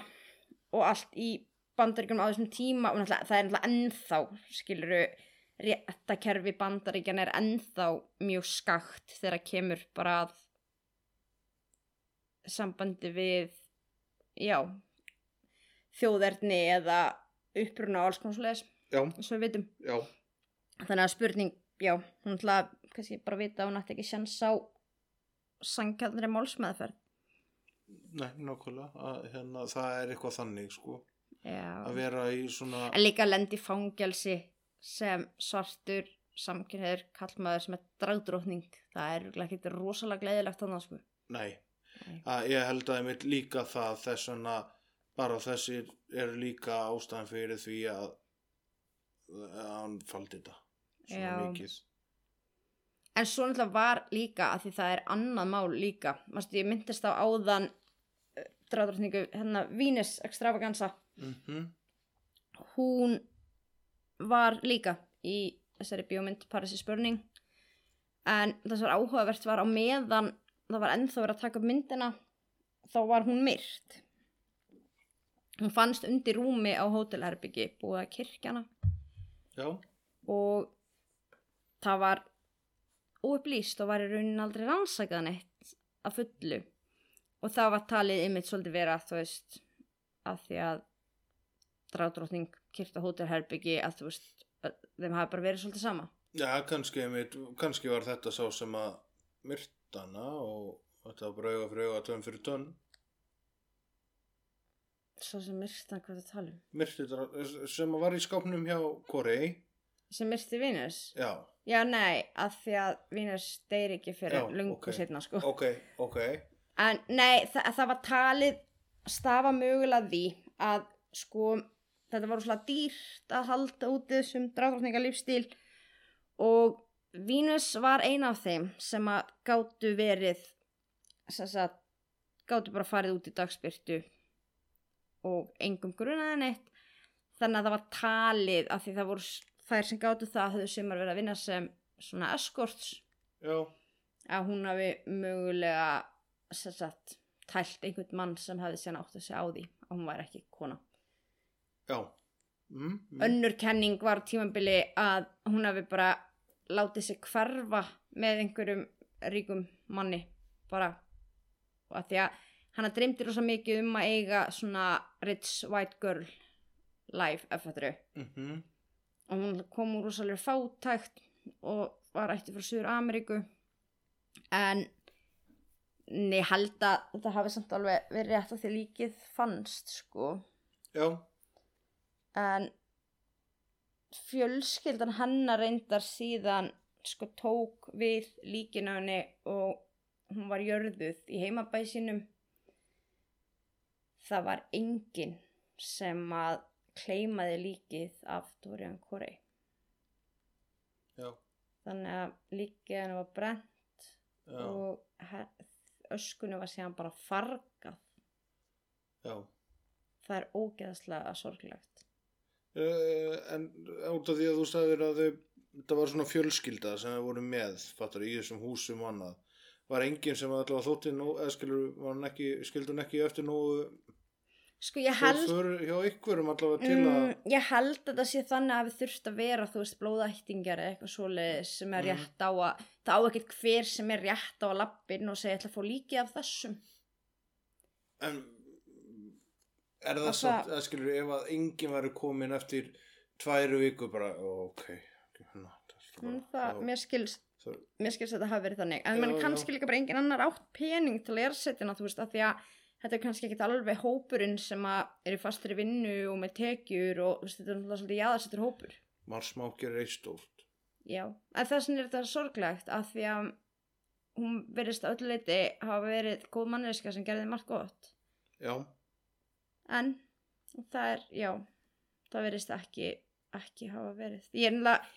og allt í bandaríkjum á þessum tíma og það er ennþá skiluru réttakerfi bandaríkjan er ennþá mjög skakt þegar kemur bara að sambandi við já þjóðerni eða uppruna og alls konar já, þannig að spurning, já, hún ætla kannski bara vita að hún ætti ekki sjans á sangkjarnri málsmeðferð nei, nákvæmlega. Hérna, það er eitthvað þannig, sko. já. Að vera í svona, en líka lendi fangelsi sem svartur samkynniður kallmaður sem er dragdrótning það er ekkert rosalega gleðilegt þannig sko. nei, Nei. að ég held að ég mitt líka það þess vegna bara þessir eru líka ástæðan fyrir því að, að hann faldi þetta svona Já. mikið en svo náttúrulega var líka að því það er annað mál líka Mastu, ég myndist á áðan uh, dragdrótningu hérna Venus extravaganza mm hún var líka í þessari bjómynd Paris is Burning. En það sem var áhugavert var á meðan það var ennþá verið að taka upp myndina þá var hún myrt. Hún fannst undir rúmi á hótelherbyggi búið að kirkjana já, og það var óupplýst og var í raunin aldrei rannsakað neitt að fullu. Og það var talið ymmit svolítið vera þú veist að því að drátrótning kyrta hótelherbyggi að þú veist að þeim hafi bara verið svolítið sama. Já kannski, kannski var þetta sá sem að myrtana og þetta var bara auga fyrir auga tönn fyrir tönn. Svo sem myrta hvað það tala um? Myrti sem var í skápnum hjá Korei sem myrti Venus? Já, já nei að því að Venus deyr ekki fyrir Já, lungu ok. setna sko. Ok, ok. En nei, þa það var talið stafa mögulega því að sko þetta var svona dýrt að halda út þessum drátrókninga lífstíl og Venus var eina af þeim sem að gátu verið sem sagt gátu bara farið út í dagspyrtu og engum grunaði neitt. Þannig að það var talið að því það voru þær sem gátu það höfðu sumar verið að vinna sem svona escorts. Já, að hún hafi mögulega sem sagt, tælt einhvern mann sem hefði síðan átt að segja á því að hún væri ekki kona mm, mm. önnur kenning var á tímabili að hún hafi bara látið sig hverfa með einhverjum ríkum manni bara og að því að hana dreymdi rosa mikið um að eiga svona rich white girl life eftir Mhm. og hún kom úr rosalega fátækt og var ætti frá Suður Ameríku en ég held að þetta hafi samt alveg verið rétt að því líkið fannst sko. Já, en fjölskyldan hennar reyndar síðan sko tók við líkinu henni og hún var jörðuð í heimabæ sínum. Það var enginn sem að kleimaði líkið af Dorian Corey já, þannig að líkið henni var brent já, og öskunni var síðan bara fargað. Já. það er ógeðslega sorglegt en út af því að þú sagðir að þau, þetta var svona fjölskylda sem þau voru með, fattar í þessum húsum og annað. Var enginn sem allavega þótti eða skilur, var hann ekki, skildur ekki eftir nú sko ég held Mm, ég held að það sé þannig að við þurft að vera þú veist blóðættingjar eða eitthvað svoleiðis sem er Mm. rétt á að það á ekkert hver sem er rétt á að lappin og segja ég ætla að fá líkið af þessum en er það Og samt, það- skilur, ef að enginn væri komin eftir tværu viku bara, ok, ná, það, mm, það, mér skils það, mér skils að þetta hafi verið þannig. En Já, menn já. kannski líka bara engin annar átt pening til ersettina þú veist af því að þetta er kannski ekkert alveg hópurinn sem að eru fastur í vinnu og með tekjur og veist, þetta er náttúrulega svolítið jaðarsettur hópur. Marsmákjör er eitt stórt. Já, en þess vegna er þetta sorglegt af því að hún verðist að öllu leiti hafa verið góð manneska sem gerði margt gott. Já, en það er, já það verðist ekki, ekki hafa verið. Ég er náttúrulega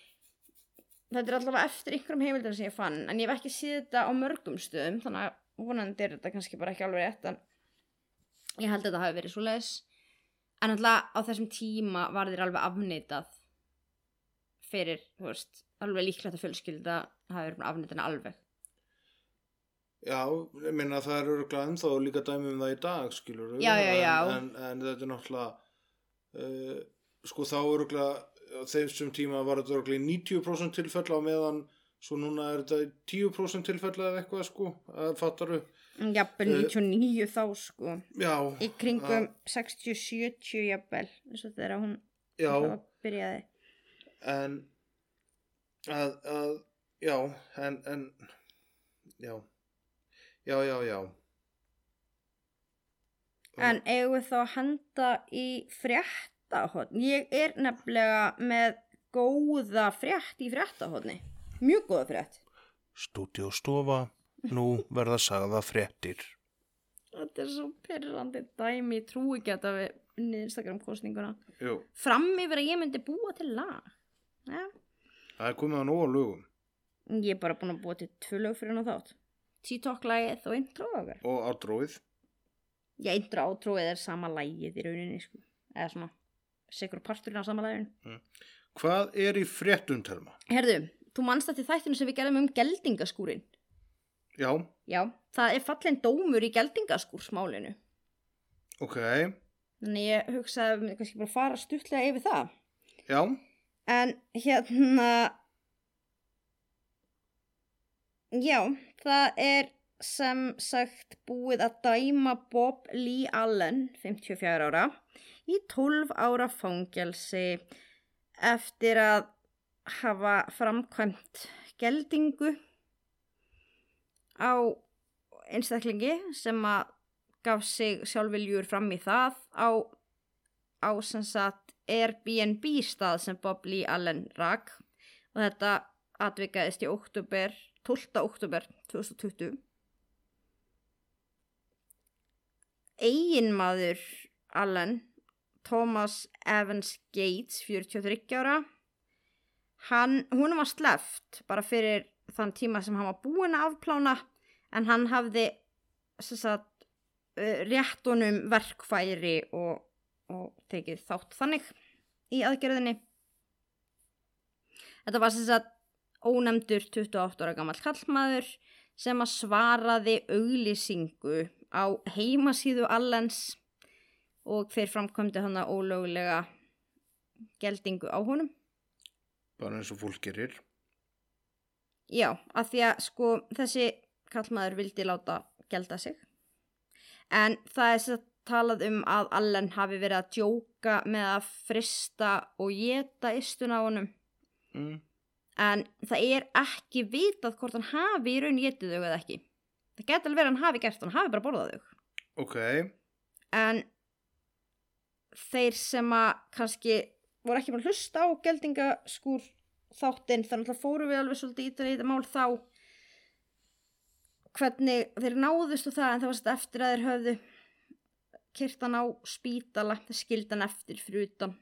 þetta er allavega eftir einhverjum heimildum sem ég fann en ég hef ekki séð þetta á mörgum stöðum þannig að vonandi er þetta kannski bara ekki alveg rétt en ég held að þetta hafi verið svo leis en náttúrulega á þessum tíma var þér alveg afneitað fyrir, þú veist alveg líklegt að fjölskylda hafi verið búin að afneita henni alveg Já, ég minna það er örgulega ennþá líka dæmi um það í dag, skilur Já, já, já. En, en, en þetta er náttúrulega, uh, sko þá örgulega, þessum tíma var þetta örgulega í 90% tilfella á meðan, svo núna er þetta í 10% tilfella eða eitthvað, sko, að fattaru. jafnvel Eh, 99 þá sko. Já, í kringum 60-70 jafnvel eins og þegar hún byrjaði. En, að, að, já, en, en, já, já, já, já. En eigum við þá að henda í fréttahotn? Ég er nefnilega með góða frétt í fréttahotni. Mjög góða frétt. Stúdíóstofa, nú verða sagða fréttir. Þetta er svo pyrrandi dæmi, ég trú ekki að þetta við unnið Instagram kostninguna. Jú, Fram yfir að ég myndi búa til lag. Ja. það er komið að nóga lögum Ég er bara búin að búa til tvö lög fyrir hann þátt. TikTok-lagið og intro okkar. og ádróið. Já, intro og átrúið er sama lagið í rauninni, sko. Eða svona, sikur parturinn á sama laginu. Hvað er í fréttum, Telma? Herðu, þú manst þetta þættinu sem við gerðum um geldingaskúrin. Já, Já, það er fallin dómur í geldingaskúrsmálinu. ok, Þannig ég hugsaði að við kannski bara fara stuttlega yfir það. já, En hérna, já, það er sem sagt búið að dæma Bob Lee Allen, 54 ára, í 12 ára fangelsi eftir að hafa framkvæmt geldingu á einstaklingi sem að gaf sig sjálfviljur fram í það á, á sem sagt Airbnb stað sem Bob Lee Allen rak. Og þetta atvikaðist í oktober, 12. oktober 2020 eiginmaður Allen Thomas Evans Gates 43 ára hann, hún var sleft bara fyrir þann tíma sem hann var búinn að afplána en hann hafði sagt, rétt honum verkfæri og, og tekið þátt þannig í aðgerðinni þetta var sem sagt ónefndur 28 ára gammal kallmaður sem að svaraði auglýsingu á heimasíðu allens og þeir framkvæmdi hann að ólögulega geldingu á honum. bara eins og fólk gerir Já, af því að sko þessi kallmaður vildi láta gelda sig. En það er sér talað um að Allen hafi verið að djóka með að frista og geta istun á honum. mm. En það er ekki vitað hvort hann hafi í raun getið þau eða ekki. Það geti alveg verið hann hafi gert, hann hafi bara borðað þau. ok, En þeir sem að kannski voru ekki bara að hlusta á geldingaskúr þáttinn, þannig að fóru við alveg svolítið í þetta mál þá hvernig þeir náðust og það en það var sett eftir að þeir höfðu kyrt hann á spítala þeir skildi hann eftir fyrir utan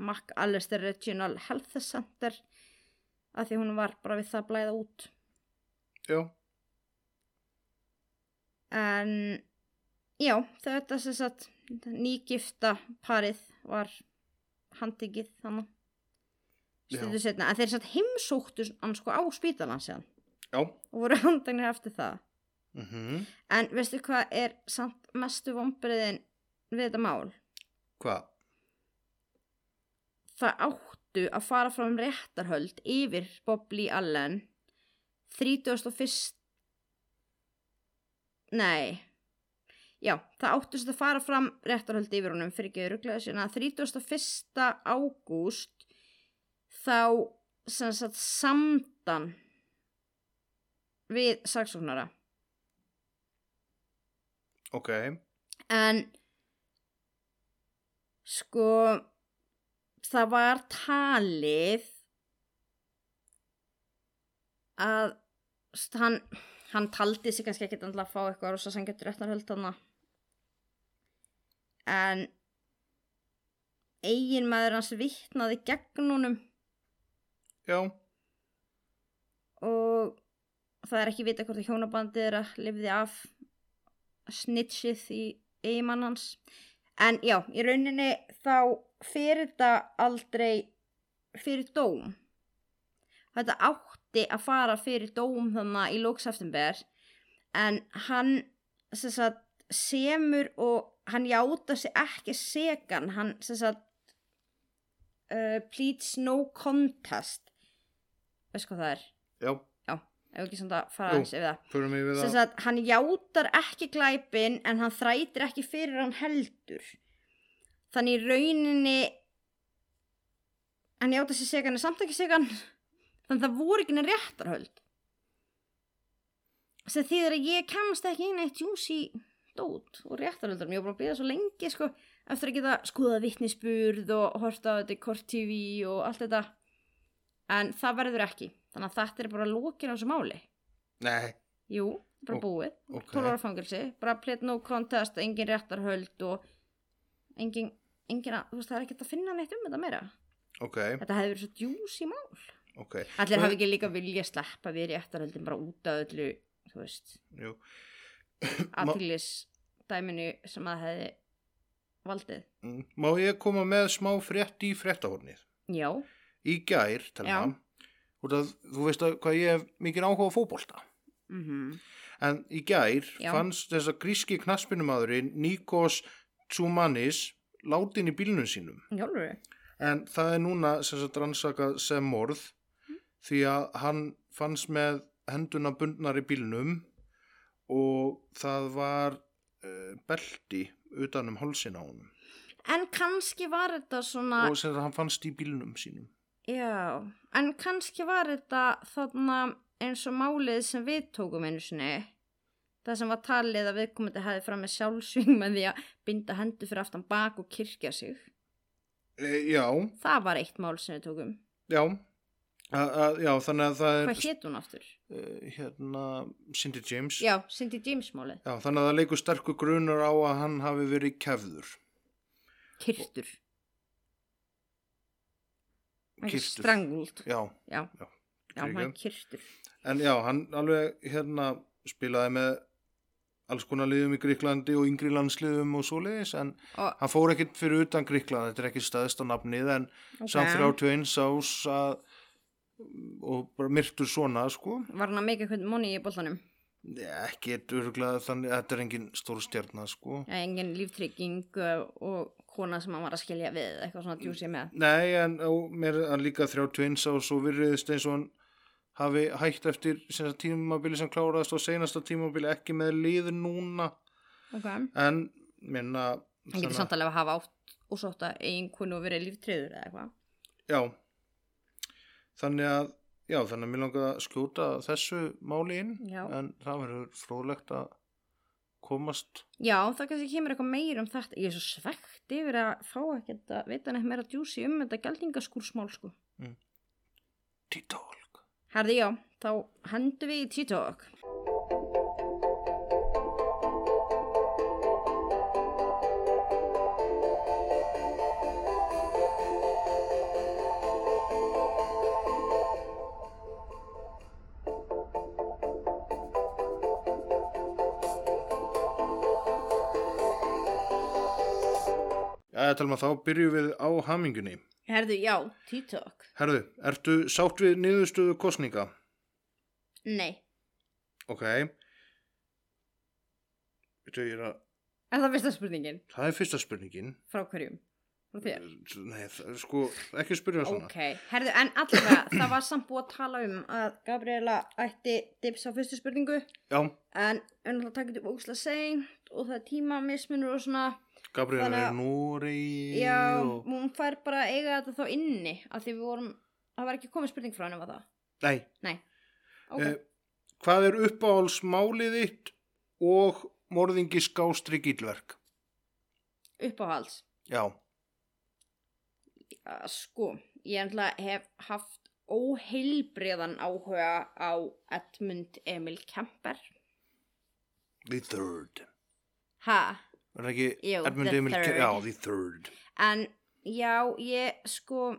McAllister Regional Health Center af því hún var bara við það að blæða út. Já. En já, þetta sem sagt nýgifta parið var handtikið þannig stundu setna, en þeir satt heimsóttu hann sko á spítalan síðan. Já. Og voru handagnir eftir það. Mm en veistu hvað er samt mestu vombriðin við þetta mál? Hvað, það áttu að fara fram réttarhöld yfir Bob Lee Allen 31. Nei Já, það áttu sem að fara fram réttarhöld yfir honum fyrir ekki ruglaði sína 31. ágúst þá sem sagt samdan við saksóknara ok en sko það var talið að hann, hann taldi sig kannski andla að fá eitthvað rosa sem getur réttar höld þarna. En eigin maður hans vittnaði gegn honum. Já, og það er ekki vita hvort að hjónabandið er að lifði af snitchið í eigimann hans. En já, í rauninni þá fyrir þetta aldrei fyrir dóm. Þetta átti að fara fyrir dóm þannig í lókseftumber en hann sem sagt, semur og hann játa sig ekki segan hann sem sagt uh, pleads no contest. Veist hvað það er? Já, ef ekki samt að fara aðeins yfir það. það. sagt, hann játar ekki glæpin en hann þrætir ekki fyrir hann heldur þannig rauninni hann játar sér segan en samt ekki segan. Þannig það voru ekki neinn réttarhöld. Sem þýðir að ég kemst ekki inn eitt juicy dót og réttarhöldar ég var bara að býða svo lengi sko eftir að geta skoðað vittnisspurð og horta á þetta í Kort TV og allt þetta. En það verður ekki. Þannig að þetta er bara lókin á þessu máli. Nei, Jú, bara búið. ok. 12 ára fangilsi, bara pleit no contest, engin réttarhöld og engin, engin að, þú veist, það er ekkert að finna neitt um þetta meira. ok, Þetta hefði verið svo djús í mál. ok. Allir hafi ekki líka vilja sleppa við réttarhöldin bara út af öllu, þú veist, jú, aðtýrlis dæminu sem að hefði valdið. Mm, má ég koma með smá frétt í fréttahornið? Já, í gær, út að þú veist að hvað ég hef mikið áhuga á fótbolta. Mhm, en í gær Já. fannst þess að gríski knaspinumadurinn Nikos Tsoumanis látin í bílnum sínum jálfur. en það er núna sem sagt rannsakað sem morð því að hann fannst með henduna bundnar í bílnum og það var uh, belti utan um hálsin á honum En kannski var þetta svona, og sem sagt hann fannst í bílnum sínum já, en kannski var þetta þarna eins og málið sem við tókum einu sinni. Það sem var talið að viðkomandi hefði fram með sjálfsving með því að binda hendur fyrir aftan bak og kirkja sig. e, já, Það var eitt mál sem við tókum. já a, a, já, þannig að það er Hvað hétt hún aftur? uh, hérna Cindy James Já, Cindy James málið. Já, þannig að það leikur sterkur grunur á að hann hafi verið kefður Kyrtur. Ekki Kyrtur. Strangled. já, Já, Já, já, hann kyrtur. en já, hann alveg hérna spilaði með alls konar liðum í Gríklandi og yngri landsliðum og svoleiðis en Og, hann fór ekkit fyrir utan Gríkland þetta er ekki staðist á nafnið en Ok. samt 31 ás að og bara myrtur svona sko var hann að make eitthvað money í boltanum? ekki öruglega þannig þetta er engin stór stjarnar sko Já, engin líftrygging og kona sem hann var að skilja við, eitthvað svona djúsi með. Nei, en á, mér hann líka 31 og svo virðist eins og hann hafi hægt eftir tímabili sem kláraðast og seinasta tímabili ekki með lið núna Ok. en minna Hann getur samt alveg að hafa átt og sótt að eiginkonu og verið líftryggður eða eitthvað. já þannig að já, þannig að mér langar að skjóta þessu máli inn Já. en það verður fróðlegt að komast Já, það kannski kemur eitthvað meir um þetta. Ég er svo svegt yfir að fá ekkert að vita neitt meira djúsi um þetta gældingaskúrsmál, sko. títólk Herði, já, þá hendum við í. Já, talum að þá byrjum við á hamingunni Herðu, já, TikTok. Herðu, ertu sátt við niðurstöðu kostninga? Nei. Ok ég er að Er það fyrsta spurningin? Það er fyrsta spurningin Frá hverjum? Frá þér? Nei, það, er sko, ekki spyrja svona. Ok, herðu, en allavega, það var samt búið að tala um að Gabriela ætti dips á fyrstu spurningu. Já, en unnvitað takit upp ógslag seint og það er tímamismunur og svona. Gabriel Þannig er að- Núri já, og... hún fær bara að eiga þetta þá inni af því við vorum, það var ekki komið spurning frá henni var það? Nei, Nei, ok, eh, hvað er uppáhaldsmálið þitt og morðingi skástrík ílverk? uppáhalds? Já, sko, ég ennlega hef haft óheilbriðan áhuga á Edmund Emil Kemper. The Third. Ha, Er það ekki Jú, Edmund Emil Ke- Third. Já, The Third. En já, ég sko,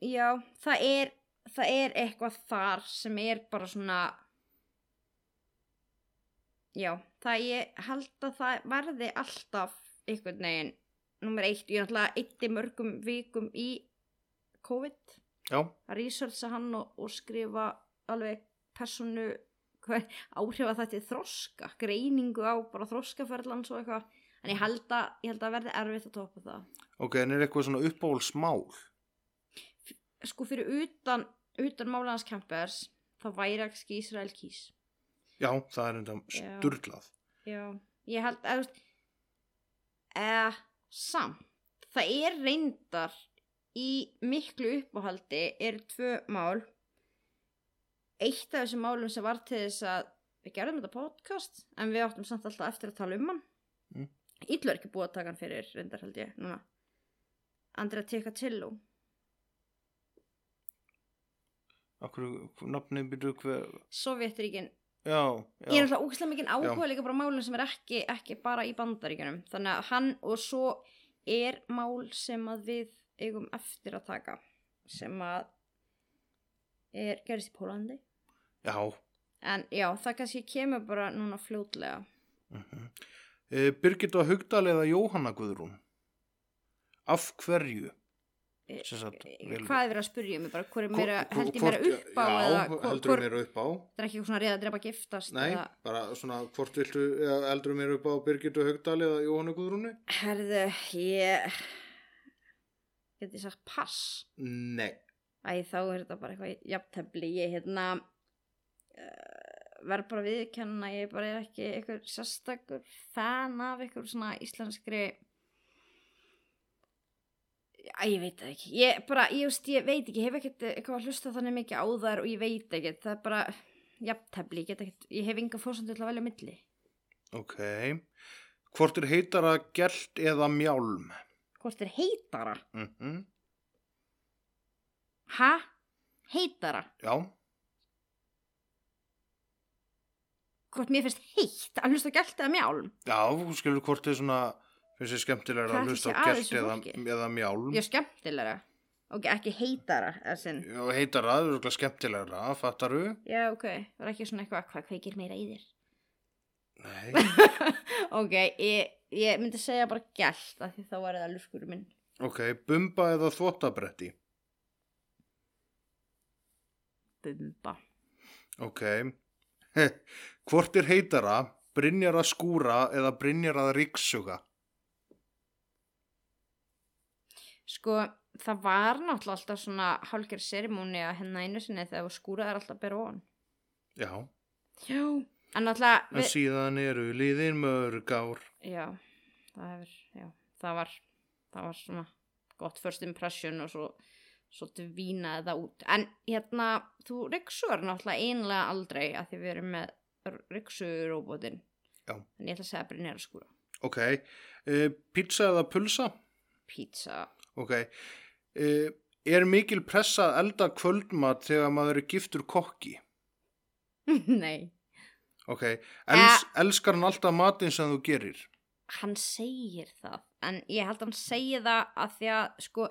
já, það er, það er eitthvað þar sem er bara svona, já, það ég held að það verði alltaf einhvern veginn, nummer eitt, ég er náttúrulega eitti mörgum vikum í COVID, Já, að researcha hann og, og skrifa alveg personu, áhrif að þetta er þroska, greiningu á bara þroskaferðlans og eitthvað, en ég held að, ég held að verði erfitt að topa það. ok, en er eitthvað svona uppáhaldsmál? sko fyrir utan utan málans campers þá væri ekki Ísrael kýs Já, það er enda Já. sturlað já, ég held að eða samt það er reyndar í miklu uppáhaldi eru tvö mál. Eitt af þessum málum sem var til þess að við gerðum þetta podcast en við áttum samt alltaf eftir að tala um hann. Mm. Illu er ekki búið að taka hann fyrir reyndar held ég núna. Andrea Tekatillo Akkur, nafnið byrju hver? Sovjetríkin Já, Ég er já, alltaf ógæslega mikið áhuga líka bara málum sem er ekki, ekki bara í bandaríkjunum. Þannig að hann og svo er mál sem að við eigum eftir að taka sem að er gerist í Pólandi já. En já, það kannski kemur bara núna fljótlega. Uh Birgit og Hugdal eða Jóhanna Guðrún? Af hverju? Sagt, Eh, vel- Hvað er verið að spyrja mig bara, hvor er meira, held ég hvort- meira upp á Já, heldur hvor, meira upp á. Það er ekki svona reyða að drepa giftast Nei, eða, bara svona hvort viltu eða eldur meira upp á Birgit og Hugdal eða Jóhanna Guðrúnu? herðu, ég geti sagt pass. Nei. Æ, þá er þetta bara eitthvað jafntefli, ég hérna uh, verð bara að viðkenna, ég bara er ekki eitthvað sérstakur fan af eitthvað svona íslenskri Æ, ég veit ekki, ég bara, ég, veist, ég veit ekki, ég hef ekkert eitthvað að hlusta þannig mikið á þær og ég veit ekki, það er bara jafntefli, ég get ekkert, ég hef enga fórsöndu til að velja milli. Ok Hvort er heitara gert eða mjálm? Hvort er heitara? Mm Ha? Heitara? Já, Hvort mér finnst heitt að hlusta gælt eða mjálm? já, skilur hvort er svona finnst þér skemmtilega Hvað að hlusta á gert eða, eða mjálm Ég er skemmtilega. Ok, ekki heitara. Já, heitara, það er örugglega skemmtilegra, fattaru? Já, ok, það er ekki svona eitthvað, hvað kveikir meira í þér? Nei ok, ég, ég myndi segja bara gælt, af því þá var það luskurum minn. Ok, bumba eða þvottabretti Bumba. Ok Hvort er heitara, Brynjar að skúra eða Brynjar að ríksuga? Sko, það var náttúrulega alltaf svona hálfgerð serimóni að hennar einu sinni þegar skúraðar alltaf bera ofan. Já, Já. En náttúrulega, en síðan eru liðin mörg ár. já, það hefur, já, það var, það var svona gott first impression og svo, svo dvínaði það út. En hérna, þú ryksugar náttúrulega einlega aldrei að við erum með ryksuguróbótin. Já. En ég ætla að segja að Brynjar að skúra. Ok, uh, pizza eða pulsa? Pizza. Ok, uh, er mikil pressa að elda kvöldmat þegar maður er giftur kokki? Nei. Ok, Els, elskar hann alltaf matinn sem þú gerir? hann segir það en ég held að hann segi það að því að sko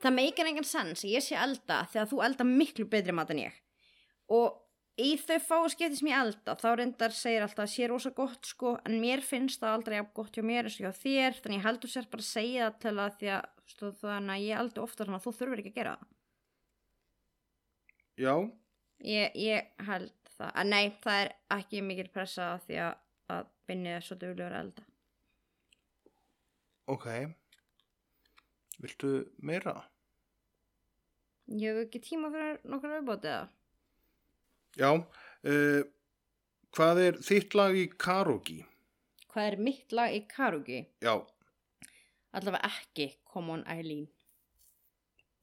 það meikir engan sens að ég sé elda þegar þú elda miklu betri mat en ég og í þau fáu skipti sem ég elda þá reyndar segir alltaf að sé rosa gott sko en mér finnst það aldrei jafn gott hjá mér eins og hjá þér þannig ég heldur sér bara að segja það til að því að stóð, þannig að ég elda ofta þannig að þú þurfur ekki að gera það Já, ég, ég held það en nei það er ekki mikil pressa því að, að Binni er svo duglegur að elda ok. Viltu meira? ég hef ekki tíma fyrir nokkur auðbótið eða Já, uh, hvað er þitt lag í karaoke? Hvað er mitt lag í karaoke? Já, Allavega ekki Come on Eileen.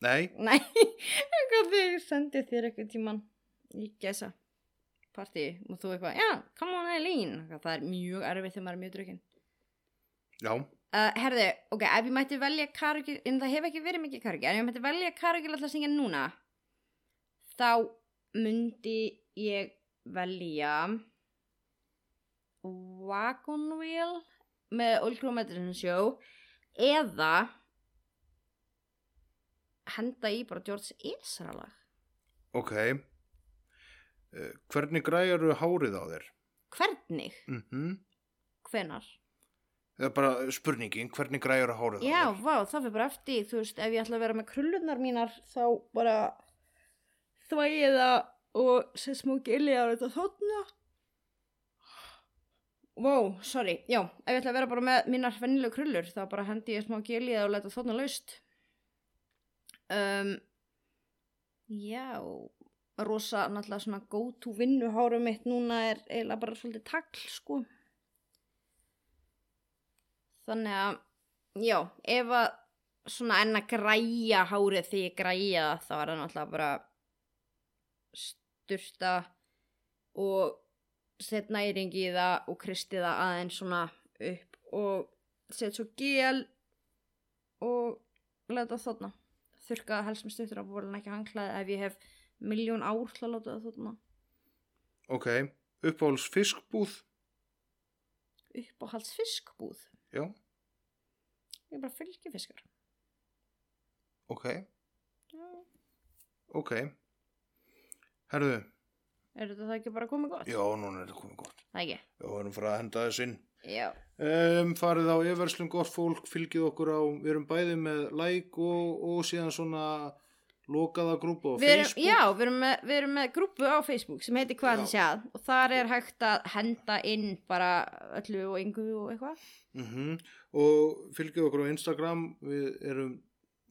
nei, Nei, ég sendi þér eitthvað tíman í gæsa partí og þú eitthvað, já, Come on Eileen. Það er mjög erfitt þegar maður er mjög drukkin. já, Uh, herðu, ok, ef ég mætti velja karaoke, en það hefur ekki verið mikið karaoke, en ef ég mætti velja karaoke alltaf að syngja núna, þá myndi ég velja Wagon Wheel með Old Crow Medicine Show eða henda í bara George Ezra lag. ok. Uh, hvernig græjar hárið á þér? Hvernig? Mm Hvenar? Það er bara spurningin, hvernig græjar hárið á Já, þér? vá, það fyrir bara eftir, þú veist, ef ég ætla að vera með krullunar mínar, þá bara þvægi það og set smá gilli á þetta þóttna. Vá, sorry, já, ef ég ætla að vera bara með mínar vennilegu krullur, þá bara hendi ég smá gilli og leta þóttna laust. Um, já, rosa, náttúrulega svona go to vinnuhárum mitt núna er eiginlega bara svolítið tagl, sko. Þannig að, já, ef að svona enn að græja hárið því græja þá er það náttúrulega bara styrta og set næring í það og kristi það aðeins svona upp og set svo gel og það þarna. Þurka helst með stuttur á bólun ekki hanglaði ef ég hef miljón ár til að láta það þarna. Ok, uppáhalds fiskbúð? Uppáhalds fiskbúð. Já, Ég bara fylgifiskar. ok, ok. Herðu, Er þetta það ekki bara komið gott? já, núna er þetta komið gott. Það ekki? Já, við erum farið að henda þess inn. Um, farið á everslum gott fólk, fylgið okkur á, við erum bæði með like og, og síðan svona lokaða grúpa á erum, Facebook. já, við erum, með, við erum með grúpu á Facebook sem heitir Hvað þið séð og þar er hægt að henda inn bara öllu og yngu og eitthvað. Mm Og fylgið okkur á Instagram, við erum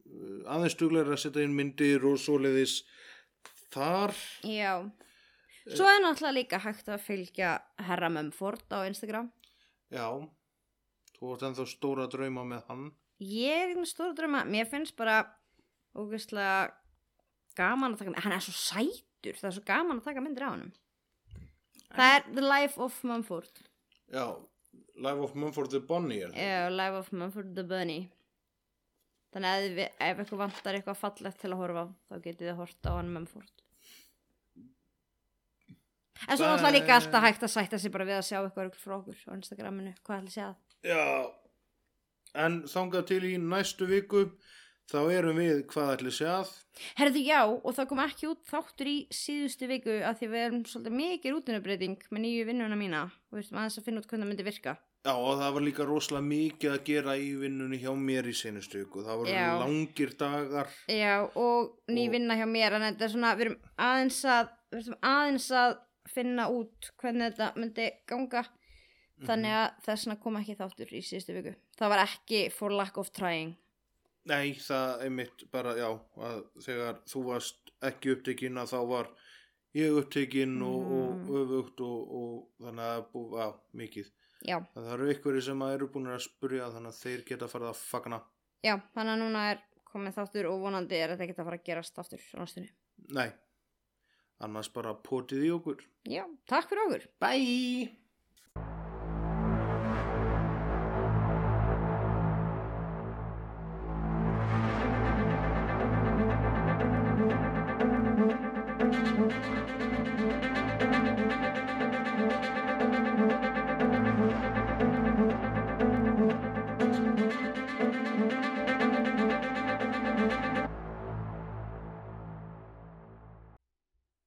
uh, aðeins duglegar að setja inn myndir og svoleiðis þar. Já. Svo er náttúrulega líka hægt að fylgja Herra Mumford á Instagram. Já, þú ert ennþá stóra drauma með hann. Ég er með stóra drauma, mér finnst bara ógeðslega gaman að taka myndir, hann er svo sætur, það er svo gaman að taka myndir á hann. Það er The Life of Mumford. Já, Life of Mumford the það. Já, Life of Mumford the Bunny Þannig að ef, ef eitthvað vantar eitthvað fallegt til að horfa á þá getið þið hort á hann Mumford En svo náttúrulega líka alltaf hægt að sætta sig bara við að sjá eitthvað frá okkur á Instagraminu, hvað ætli séð Já, en þangað til í næstu viku, þá erum við hvað ætli séð. Herðu já, og það kom ekki út þáttur í síðustu viku að því við erum svolítið mikið rútinubreiting með nýju vinnuna mína og við veistum aðeins að finna út hvernig það myndi virka Já, og það var líka rosalega mikið að gera í vinnunni hjá mér í senustu viku. Það voru langir dagar. Já, og ný Og- vinna hjá mér en þetta er svona, við erum aðeins að við erum aðeins að finna út hvernig þetta myndi ganga. Þannig að þessna kom ekki þáttur í síðustu viku. Það var ekki for lack of trying. Nei, það einmitt bara, já, að þegar þú varst ekki upptekinn að þá var ég upptekinn og, og öfugt og, og þannig að búið, já, mikið. já, Það eru ykkur sem að eru búin að spurja þannig að þeir geta farið að fagna. já, þannig að núna er komið þáttur og vonandi er þetta ekki að fara að gerast aftur á næstunni. Nei, annars bara potið í okkur. já, takk fyrir okkur Bye!